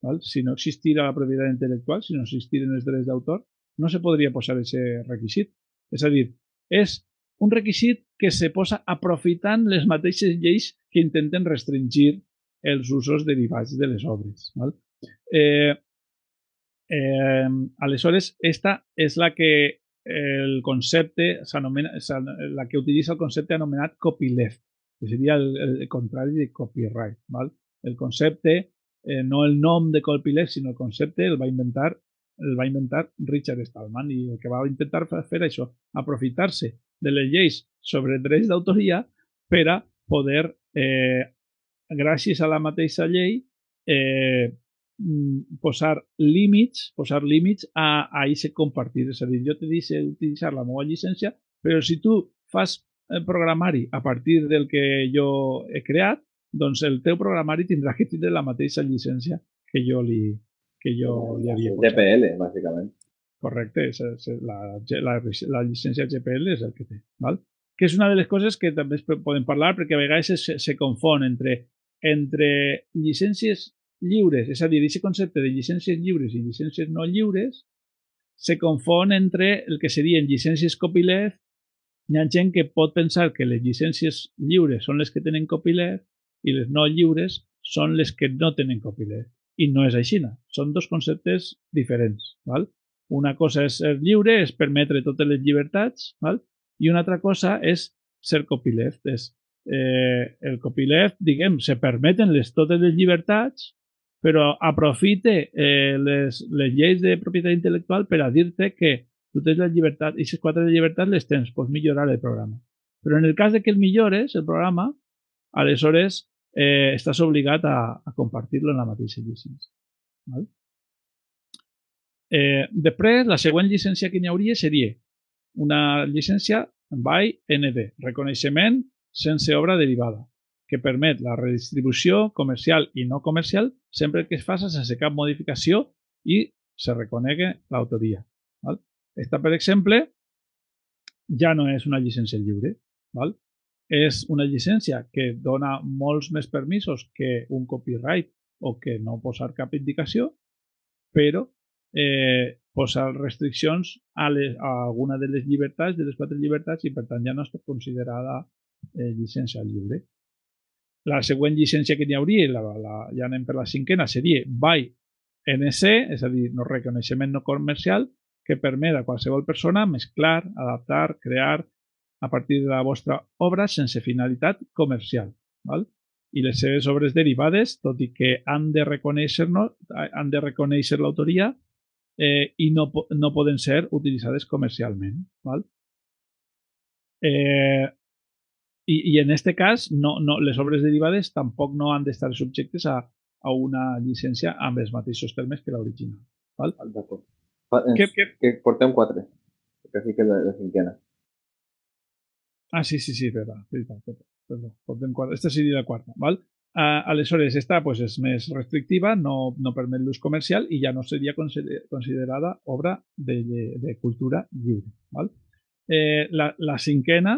¿Vale? Si no existira la propietat intel·lectual, si no existiren els drets d'autor, no se podria posar aquest requisit. És a dir, és un requisit que se posa aprofitant les mateixes lleis que intenten restringir els usos derivats de les obres. Val? Eh, eh, aleshores, esta és la que el concepte s'anomena, la que utilitza el concepte anomenat copyleft, que seria el, el contrari de copyright. Val? El concepte, eh, no el nom de copyleft, sinó el concepte el va inventar el va inventar Richard Stallman i el que va intentar fer això, aprofitar-se de les lleis sobre drets d'autoria per a poder, eh, gràcies a la mateixa llei, eh, mm, posar límits, posar límits a, a aquest compartir. És a dir, jo te dic utilitzar la meva llicència, però si tu fas el programari a partir del que jo he creat, doncs el teu programari tindrà que tindre la mateixa llicència que jo li, que jo li havia posat. GPL, bàsicament. Correcte, és, és la, la, la llicència GPL és el que té. Val? Que és una de les coses que també es poden parlar perquè a vegades se, se confon entre, entre llicències lliures, és a dir, aquest concepte de llicències lliures i llicències no lliures se confon entre el que serien llicències copyleft hi ha gent que pot pensar que les llicències lliures són les que tenen copyleft i les no lliures són les que no tenen copyleft. I no és així. Són dos conceptes diferents. Val? Una cosa és ser lliure, és permetre totes les llibertats, val? i una altra cosa és ser copyleft. És, eh, el copyleft, diguem, se permeten les, totes les llibertats, però aprofite eh, les, les lleis de propietat intel·lectual per a dir-te que totes les llibertats, i aquestes quatre llibertats les tens, pots millorar el programa. Però en el cas de que el millores, el programa, aleshores eh, estàs obligat a, a compartir-lo en la mateixa llicència. Val? Eh, després, la següent llicència que n'hi hauria seria una llicència by ND, reconeixement sense obra derivada, que permet la redistribució comercial i no comercial sempre que es faci sense cap modificació i se reconegui l'autoria. Esta, per exemple, ja no és una llicència lliure. Val? És una llicència que dona molts més permisos que un copyright o que no posar cap indicació, però eh, posar restriccions a, les, a alguna de les llibertats, de les quatre llibertats, i per tant ja no està considerada eh, llicència lliure. La següent llicència que n'hi hauria, la, la, ja anem per la cinquena, seria by NC, és a dir, no reconeixement no comercial, que permet a qualsevol persona mesclar, adaptar, crear a partir de la vostra obra sense finalitat comercial. Val? I les seves obres derivades, tot i que han de reconèixer, no, han de reconèixer l'autoria, eh, i no, no poden ser utilitzades comercialment. Val? Eh, i, I en aquest cas, no, no, les obres derivades tampoc no han d'estar subjectes a, a una llicència amb els mateixos termes que l'original. D'acord. Que, que, que portem quatre, que sí que la, la cinquena. Ah, sí, sí, sí, verdad. Perdó, perdó. Portem quatre. Esta seria la quarta. Val? Uh, aleshores, esta pues, és més restrictiva, no, no permet l'ús comercial i ja no seria considerada obra de, de, de cultura lliure. Val? Eh, la, la cinquena,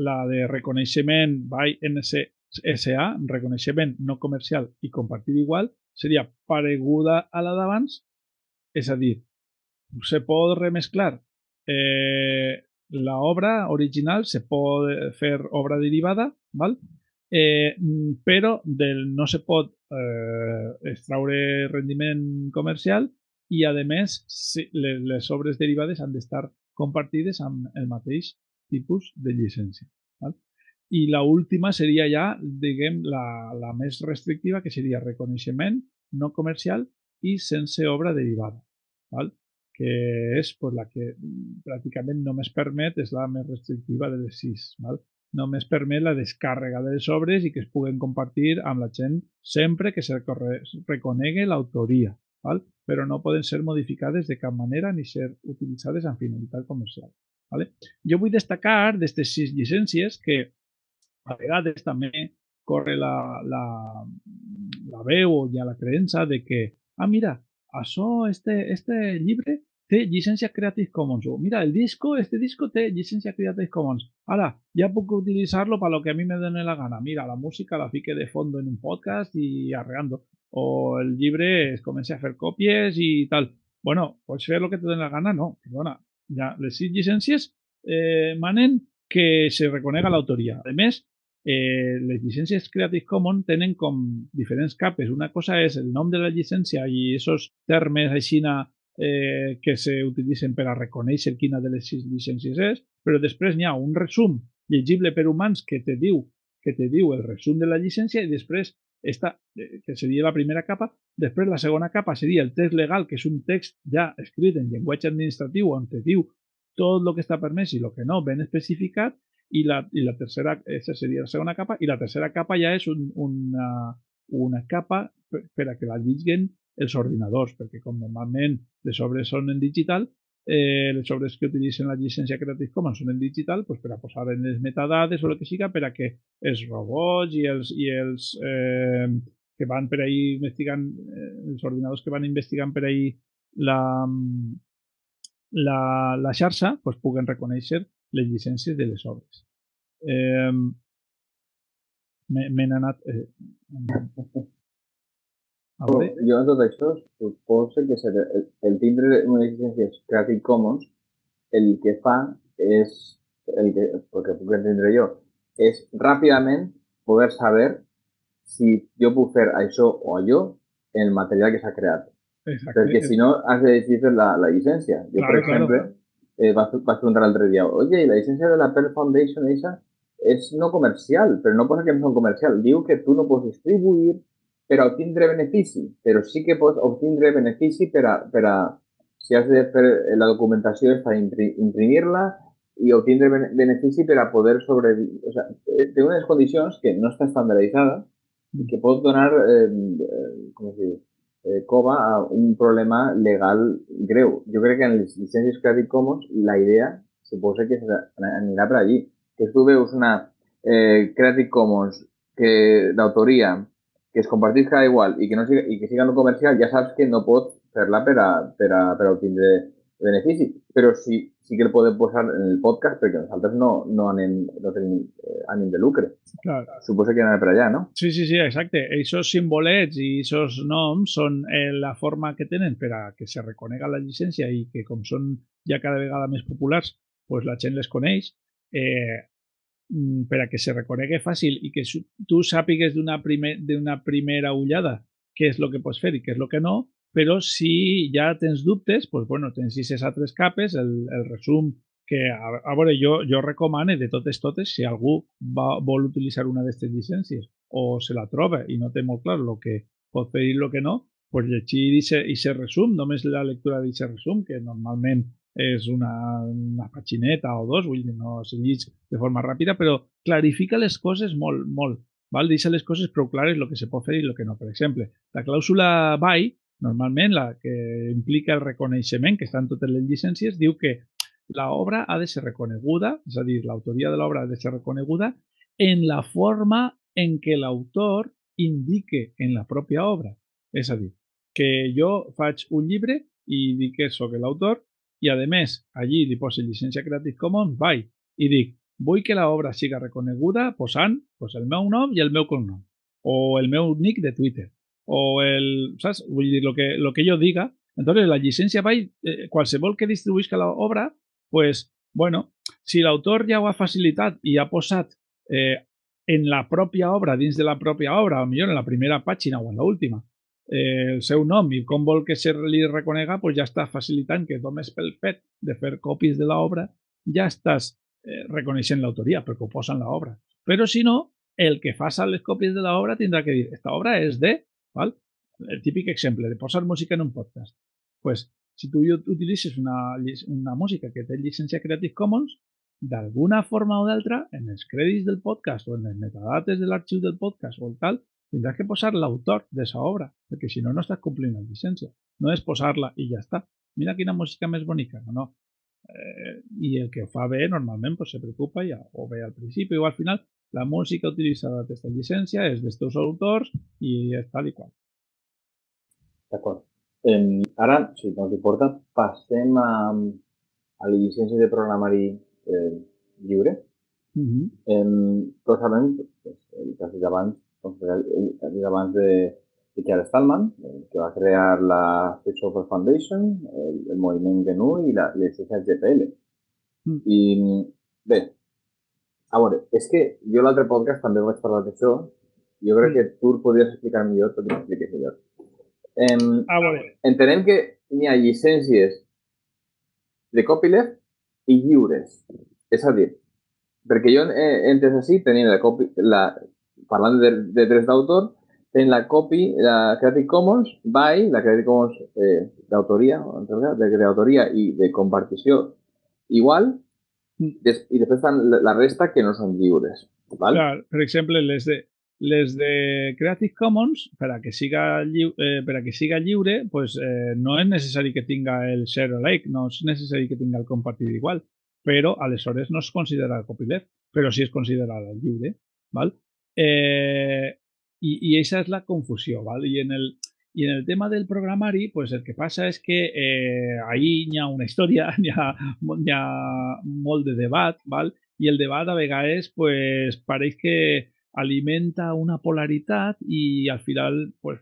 la de reconeixement by NCSA, reconeixement no comercial i compartir igual, seria pareguda a la d'abans, és a dir, se pot remesclar eh, la obra original, se pot fer obra derivada, val? eh, però del, no se pot eh, extraure rendiment comercial i, a més, les, les obres derivades han d'estar compartides amb el mateix tipus de llicència. Val? I la última seria ja, diguem, la, la més restrictiva, que seria reconeixement no comercial i sense obra derivada. Val? Que és pues, la que pràcticament només permet, és la més restrictiva de les sis. Val? només permet la descàrrega de les obres i que es puguen compartir amb la gent sempre que se reconegui l'autoria, però no poden ser modificades de cap manera ni ser utilitzades amb finalitat comercial. ¿vale? Jo vull destacar d'aquestes sis llicències que a vegades també corre la, la, la veu o ha la creença de que, ah, mira, això, este, este llibre té llicència Creative Commons. O, mira, el disco, este disco té llicència Creative Commons. Ahora, ya puedo utilizarlo para lo que a mí me dé la gana. Mira, la música la fique de fondo en un podcast y arreando. O el libre es comencé a hacer copies y tal. Bueno, pues fer lo que te dé la gana, no. Perdona. Ja, les sis llicències eh, manen que se reconega l'autoria. A més, eh, les llicències Creative Commons tenen com diferents capes. Una cosa és el nom de la llicència i esos termes aixina eh, que s'utilitzen per a reconèixer quina de les sis llicències és, però després n'hi ha un resum llegible per humans que te diu que te diu el resum de la llicència i després esta, eh, que seria la primera capa, després la segona capa seria el text legal, que és un text ja escrit en llenguatge administratiu on te diu tot el que està permès i el que no, ben especificat, i la, i la tercera, aquesta seria la segona capa, i la tercera capa ja és un, una, una capa per, per a que la lliguen els ordinadors, perquè com normalment les obres són en digital, eh, les obres que utilitzen la llicència Creative Commons són en digital, pues, per a posar en les metadades o el que siga per a que els robots i els, i els eh, que van per ahí investigant, eh, els ordinadors que van investigant per ahí la, la, la xarxa, pues, puguen reconèixer les llicències de les obres. Eh, M'he anat... Eh, Oh, jo en tot això suposo que ser el, el tindre una llicència Creative Commons el que fa és, el que, perquè puc entendre jo, és ràpidament poder saber si jo puc fer això o allò en el material que s'ha creat. Exacte. Perquè si no has de decidir la, la llicència. Jo, claro, per exemple, claro. eh, vas, vas preguntar l'altre dia, oye, la llicència de la Pearl Foundation esa és no comercial, però no posa que no és comercial. Diu que tu no pots distribuir, per a obtindre benefici, però sí que pots obtindre benefici per a, per a si has de fer la documentació és per imprimir-la i obtindre benefici per a poder sobrevivir. O sigui, té unes condicions que no està estandarditzada i que pot donar, eh, eh com es diu, eh, cova a un problema legal greu. Jo crec que en les llicències Creative Commons la idea suposa que anirà per allí. Que tu veus una eh, Creative Commons que d'autoria que es compartisca igual i que, no siga, i que siga no comercial, ja saps que no pots fer-la per, a, per, a, per a obtindre benefici. Però sí, sí que el podem posar en el podcast perquè nosaltres no, no, anem, no tenim eh, ànim de lucre. Clar. Suposo que anem per allà, no? Sí, sí, sí, exacte. Esos simbolets i esos noms són eh, la forma que tenen per a que se reconega la llicència i que com són ja cada vegada més populars, pues la gent les coneix. Eh, per a que se reconegui fàcil i que tu sàpigues d'una primer, primera ullada què és el que pots fer i què és el que no, però si ja tens dubtes, pues, bueno, tens aquestes altres capes, el, el resum que, a, a veure, jo, de totes totes, si algú va, vol utilitzar una d'aquestes llicències o se la troba i no té molt clar el que pot fer i que no, pues llegir aquest resum, només la lectura d'aquest resum, que normalment és una, una pagineta o dos, vull dir, no se llig de forma ràpida, però clarifica les coses molt, molt. Val? Deixa les coses prou clares el que se pot fer i el que no. Per exemple, la clàusula BY, normalment la que implica el reconeixement, que està en totes les llicències, diu que l'obra ha de ser reconeguda, és a dir, l'autoria de l'obra ha de ser reconeguda en la forma en què l'autor indique en la pròpia obra. És a dir, que jo faig un llibre i dic que sóc l'autor i, a més, allí li poso llicència Creative Commons, bye, i dic, vull que l'obra siga reconeguda posant pues, el meu nom i el meu cognom, o el meu nick de Twitter, o el, saps? Lo que, lo que jo diga. Entonces, la llicència bye, eh, qualsevol que distribuïsca l'obra, pues, bueno, si l'autor ja ho ha facilitat i ha posat eh, en la pròpia obra, dins la pròpia obra, o millor en la primera pàgina o en l'última, eh, el seu nom i com vol que se li reconega, pues ja està facilitant que només pel fet de fer còpies de l'obra ja estàs eh, reconeixent l'autoria, perquè ho posa en l'obra. Però si no, el que faça les còpies de l'obra tindrà que dir, esta obra és de, val? el típic exemple de posar música en un podcast. pues, si tu utilitzes una, una música que té llicència Creative Commons, d'alguna forma o d'altra, en els crèdits del podcast o en les metadates de l'arxiu del podcast o el tal, tindràs que posar l'autor d'aquesta obra, perquè si no, no estàs complint la llicència. No és posar-la i ja està. Mira quina música més bonica. No, no. Eh, I el que ho fa bé, normalment, pues, se preocupa ja, o bé al principi o al final, la música utilitzada d'aquesta llicència és dels teus autors i és tal i qual. D'acord. Eh, ara, si no t'importa, passem a, a la llicència de programari eh, lliure. Uh -huh. eh, tots sabem, pues, el que has abans de Richard Stallman, que va crear la Software Foundation, el, el moviment GNU i la, les GPL. Mm. I bé, a veure, és que jo l'altre podcast també vaig parlar d'això. Jo crec mm. que tu el podries explicar millor, tot i que expliques millor. Em, a veure. Entenem que hi ha llicències de copyleft i lliures. És a dir, perquè jo he entès així, tenint la, copy, la, parlant de, de drets d'autor, en la copy, la Creative Commons by, la Creative Commons eh, d'autoria, de, de autoria i de compartició igual, des, i després estan la resta que no són lliures. Val? Clar, per exemple, les de, les de Creative Commons, per a que siga, lliure, eh, que siga lliure, pues, eh, no és necessari que tinga el share alike, no és necessari que tinga el compartir igual, però aleshores no es considera copyleft, però sí es considera lliure. Val? Eh, I aquesta és la confusió, ¿vale? I en el, i en el tema del programari, pues el que passa és que eh, una història, [LAUGHS] hi ha, hi ha molt de debat, ¿vale? i el debat a vegades pues, pareix que alimenta una polaritat i al final pues,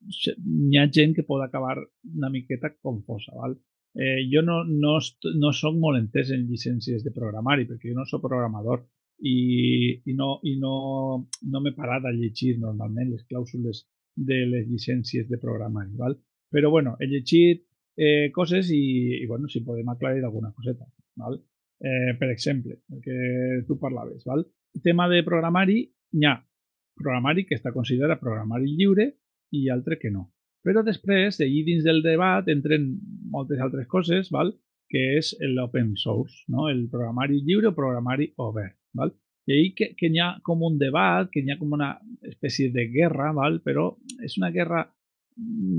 hi ha que pot acabar una miqueta confosa. ¿vale? Eh, no, no, no soc molt en llicències de programari perquè jo no soc programador i, i, no, i no, no m'he parat a llegir normalment les clàusules de les llicències de programari. Val? Però bueno, he llegit eh, coses i, i bueno, si podem aclarir alguna coseta. Val? Eh, per exemple, el que tu parlaves. Val? El tema de programari, hi ha programari que està considerat programari lliure i altre que no. Però després, allí dins del debat, entren moltes altres coses, val? que és l'open source, no? el programari lliure o programari obert. ¿Vale? Y ahí que, que hi ha com un debat, que hi ha com una espècie de guerra, ¿vale? però és una guerra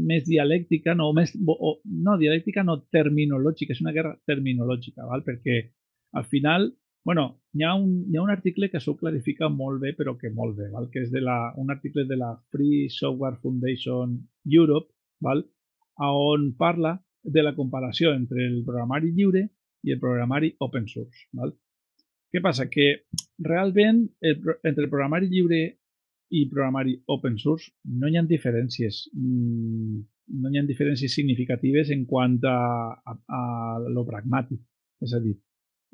més dialèctica, no, més, o, no, dialèctica no terminològica, és una guerra terminològica, ¿vale? perquè al final, bueno, hi ha, un, hi ha un article que això clarifica molt bé, però que molt bé, ¿vale? que és de la, un article de la Free Software Foundation Europe, ¿vale? on parla de la comparació entre el programari lliure i el programari open source. ¿vale? Què passa? Que realment el, entre el programari lliure i programari open source no hi ha diferències mm, no hi ha diferències significatives en quant a, a, a lo pragmàtic. És a dir,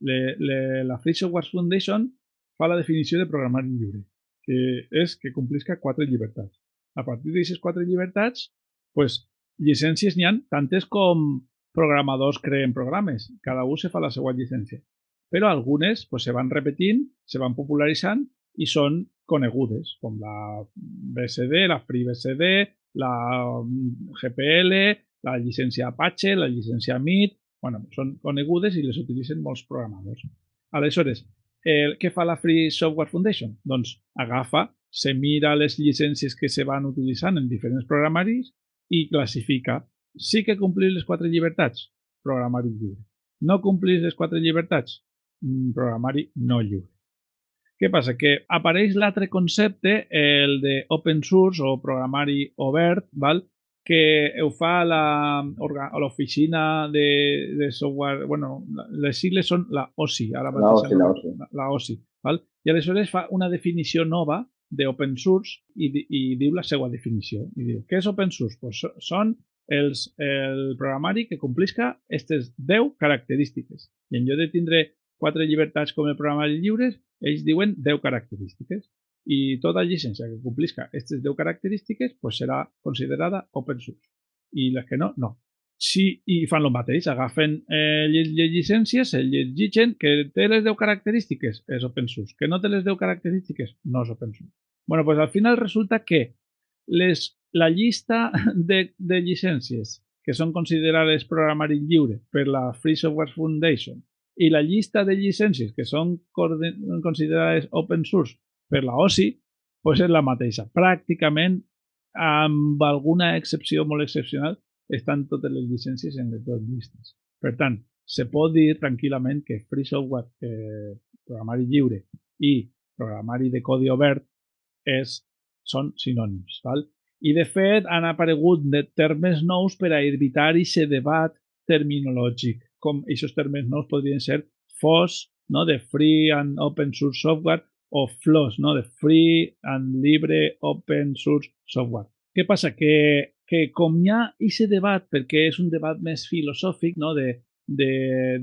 le, le, la Free Software Foundation fa la definició de programari lliure, que és que complisca quatre llibertats. A partir d'aquestes quatre llibertats, pues, llicències n'hi ha tantes com programadors creen programes. Cada un se fa la seva llicència però algunes pues, se van repetint, se van popularitzant i són conegudes, com la BSD, la FreeBSD, la mm, GPL, la llicència Apache, la llicència MIT, bueno, són conegudes i les utilitzen molts programadors. Aleshores, eh, què fa la Free Software Foundation? Doncs agafa, se mira les llicències que se van utilitzant en diferents programaris i classifica. Sí que complir les quatre llibertats? Programari lliure. No complir les quatre llibertats? Programari no lliure. Què passa? Que apareix l'altre concepte, el de open source o programari obert, val? que ho fa l'oficina de, de software, bueno, les sigles són la OSI, ara la OSI, la OSI. La OSI val? I aleshores fa una definició nova d'open source i, i diu la seva definició. I diu, què és open source? Pues són els, el programari que complisca aquestes 10 característiques. I en lloc de tindre quatre llibertats com el programari lliures, ells diuen 10 característiques. i tota llicència que complisca aquestes 10 característiques pues serà considerada open source i les que no, no. Sí, i fan el mateix, agafen eh, llicències, el llegeixen, que té les 10 característiques, és open source, que no té les 10 característiques, no és open source. bueno, pues al final resulta que les, la llista de, de llicències que són considerades programari lliure per la Free Software Foundation i la llista de llicències que són considerades open source per la OSI, pues és la mateixa. Pràcticament, amb alguna excepció molt excepcional, estan totes les llicències en les dues llistes. Per tant, se pot dir tranquil·lament que Free Software, eh, programari lliure i programari de codi obert és, són sinònims. Val? I, de fet, han aparegut de termes nous per a evitar aquest debat terminològic, com aquests termes nous podrien ser FOSS, no? de Free and Open Source Software, o FLOSS, no? de Free and Libre Open Source Software. Què passa? Que, que com hi ha aquest debat, perquè és un debat més filosòfic, no? de, de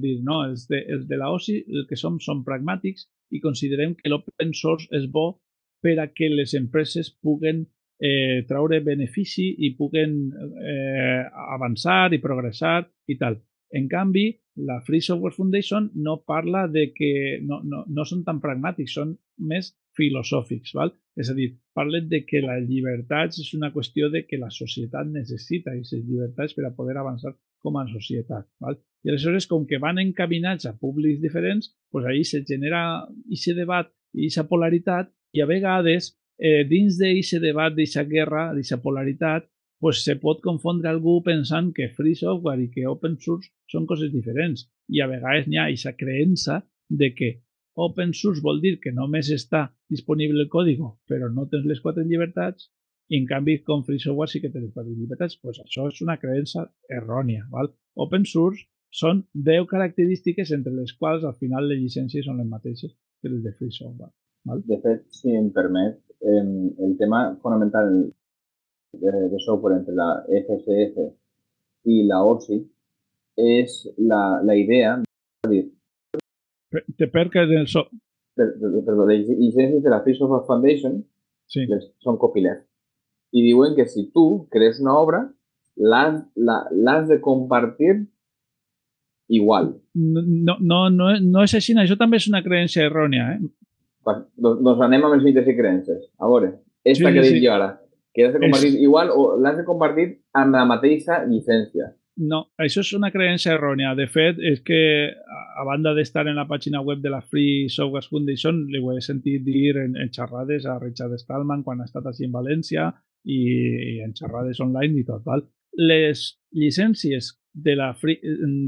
dir, no, els de, els de la OSI el que som són pragmàtics i considerem que l'open source és bo per a que les empreses puguen eh, traure benefici i puguen eh, avançar i progressar i tal. En canvi, la Free Software Foundation no parla de que no, no, no són tan pragmàtics, són més filosòfics. Val? És a dir, parlen de que la llibertat és una qüestió de que la societat necessita aquestes llibertats per a poder avançar com a societat. Val? I aleshores, com que van encaminats a públics diferents, doncs ahí se genera aquest debat i aquesta polaritat i a vegades eh, dins d'aquest debat, d'aquesta guerra, d'aquesta polaritat, pues se pot confondre algú pensant que free software i que open source són coses diferents. I a vegades n'hi ha aquesta creença de que open source vol dir que només està disponible el codi, però no tens les quatre llibertats, i en canvi com free software sí que tens les quatre llibertats. Pues això és una creença errònia. Val? Open source són 10 característiques entre les quals al final les llicències són les mateixes que les de free software. Val? De fet, si em permet, el tema fonamental de, de software entre la FSF y la OSI es la, la idea de, te perques del so perdón, de licencias de la Free Software Foundation sí. son copyleft. Y digo que si tú crees una obra, la, la, la has de compartir igual. No, no, no, no és així, això també és una creença errònia. Eh? Doncs anem amb els mites i creences. A veure, esta sí, que dic sí. jo ara que has de compartir és... igual o l'has de compartir amb la mateixa llicència. No, això és una creença errònia. De fet, és que a banda d'estar en la pàgina web de la Free Software Foundation, li ho he sentit dir en, en xerrades a Richard Stallman quan ha estat així en València i, i en xerrades online i tot. Val? Les llicències de la free,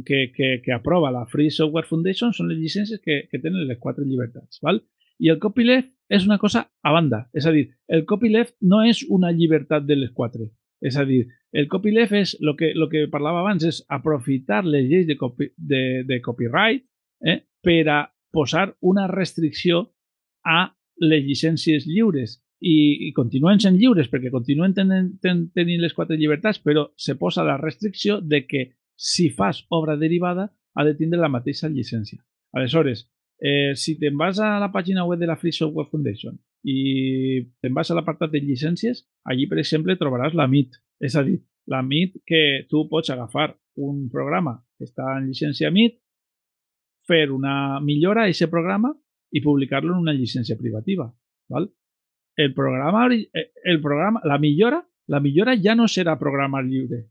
que, que, que aprova la Free Software Foundation són les llicències que, que tenen les quatre llibertats. Val? I el copyleft és una cosa a banda. És a dir, el copyleft no és una llibertat de les quatre. És a dir, el copyleft és el que, lo que parlava abans, és aprofitar les lleis de, copy, de, de copyright eh, per a posar una restricció a les llicències lliures i, i continuen sent lliures perquè continuen tenint, ten, tenint les quatre llibertats, però se posa la restricció de que si fas obra derivada ha de tindre la mateixa llicència. Aleshores, Eh, si te'n vas a la pàgina web de la Free Software Foundation i te'n vas a l'apartat de llicències, allí, per exemple, trobaràs la MIT. És a dir, la MIT que tu pots agafar un programa que està en llicència MIT, fer una millora a aquest programa i publicar-lo en una llicència privativa. Val? El programa, el programa, la millora, la millora ja no serà programa lliure.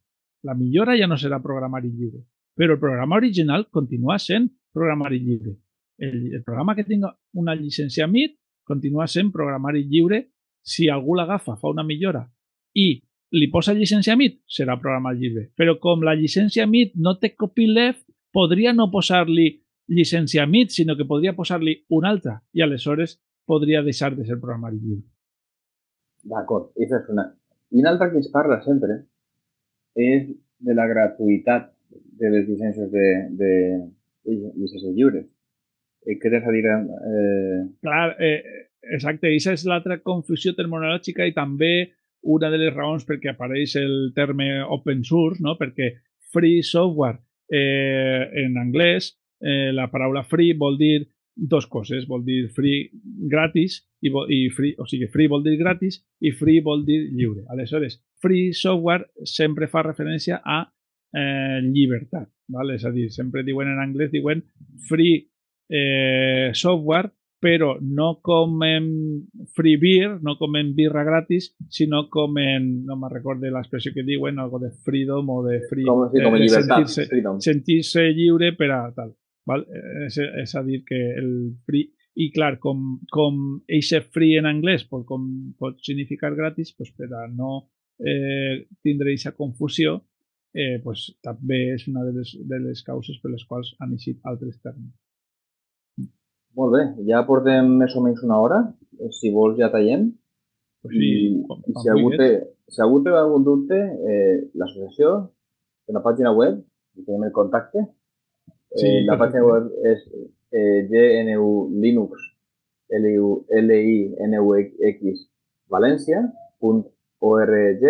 La millora ja no serà programari lliure. Però el programa original continua sent programari lliure el, programa que tinga una llicència MIT continua sent programari lliure. Si algú l'agafa, fa una millora i li posa llicència MIT, serà programari lliure. Però com la llicència MIT no té copyleft, podria no posar-li llicència MIT, sinó que podria posar-li una altra i aleshores podria deixar de ser programari lliure. D'acord, aquesta és una. I una altra que es parla sempre és de la gratuïtat de les llicències de, de, de llicències. Eh, tens a dir? Eh... Clar, eh, exacte, aquesta és l'altra confusió terminològica i també una de les raons perquè apareix el terme open source, no? perquè free software eh, en anglès, eh, la paraula free vol dir dos coses, vol dir free gratis i, i free, o sigui, free vol dir gratis i free vol dir lliure. Aleshores, free software sempre fa referència a eh, llibertat, ¿vale? és a dir, sempre diuen en anglès, diuen free eh, software, però no com en free beer, no com en birra gratis, sinó com en, no me recordo l'expressió que diuen, algo de freedom o de free, com, sí, com eh, sentir-se sentir lliure per a tal. Val? És, és a dir, que el free... I clar, com, com eixe free en anglès pot, com, pot significar gratis, pues, per a no eh, tindre aquesta confusió, eh, pues, també és una de les, de les causes per les quals han eixit altres termes. Molt bé, ja portem més o menys una hora. Si vols ja tallem. Pues sí, I, si, algú té, si algú té algun dubte, eh, l'associació una pàgina web, tenim el contacte, Sí, eh, la perfecte. pàgina web és eh, GNU Linux L-I-N-U-X València.org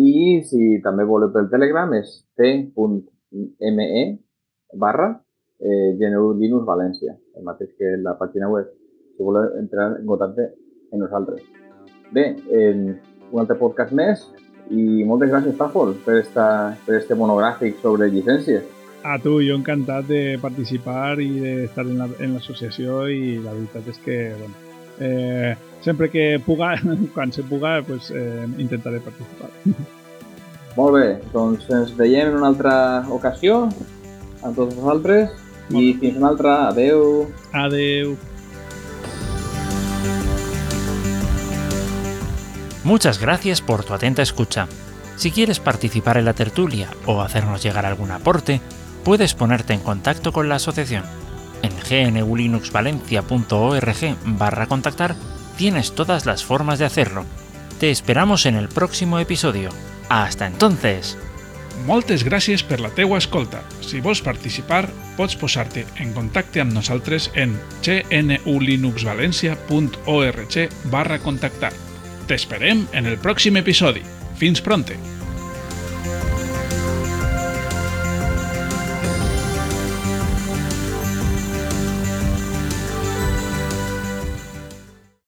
i si també voleu pel Telegram és t.me barra eh, GNU Linux València, el mateix que la pàgina web, si voleu entrar en contacte amb nosaltres. Bé, eh, un altre podcast més i moltes gràcies, Tafol, per, esta, per este monogràfic sobre llicències. A tu, jo encantat de participar i d'estar en la- en l'associació i la veritat és que, bueno, eh, sempre que puga, [LAUGHS] quan se puga, pues, eh, intentaré participar. Molt bé, doncs ens veiem en una altra ocasió amb tots vosaltres i fins una altra. Adeu. Adeu. Muchas gracias por tu atenta escucha. Si quieres participar en la tertulia o hacernos llegar algún aporte, puedes ponerte en contacto con la asociación. En gnulinuxvalencia.org barra contactar tienes todas las formas de hacerlo. Te esperamos en el próximo episodio. Hasta entonces. Moltes gràcies per la teua escolta. Si vols participar, pots posar-te en contacte amb nosaltres en gnulinuxvalencia.org barra contactar. T'esperem en el pròxim episodi. Fins pronte!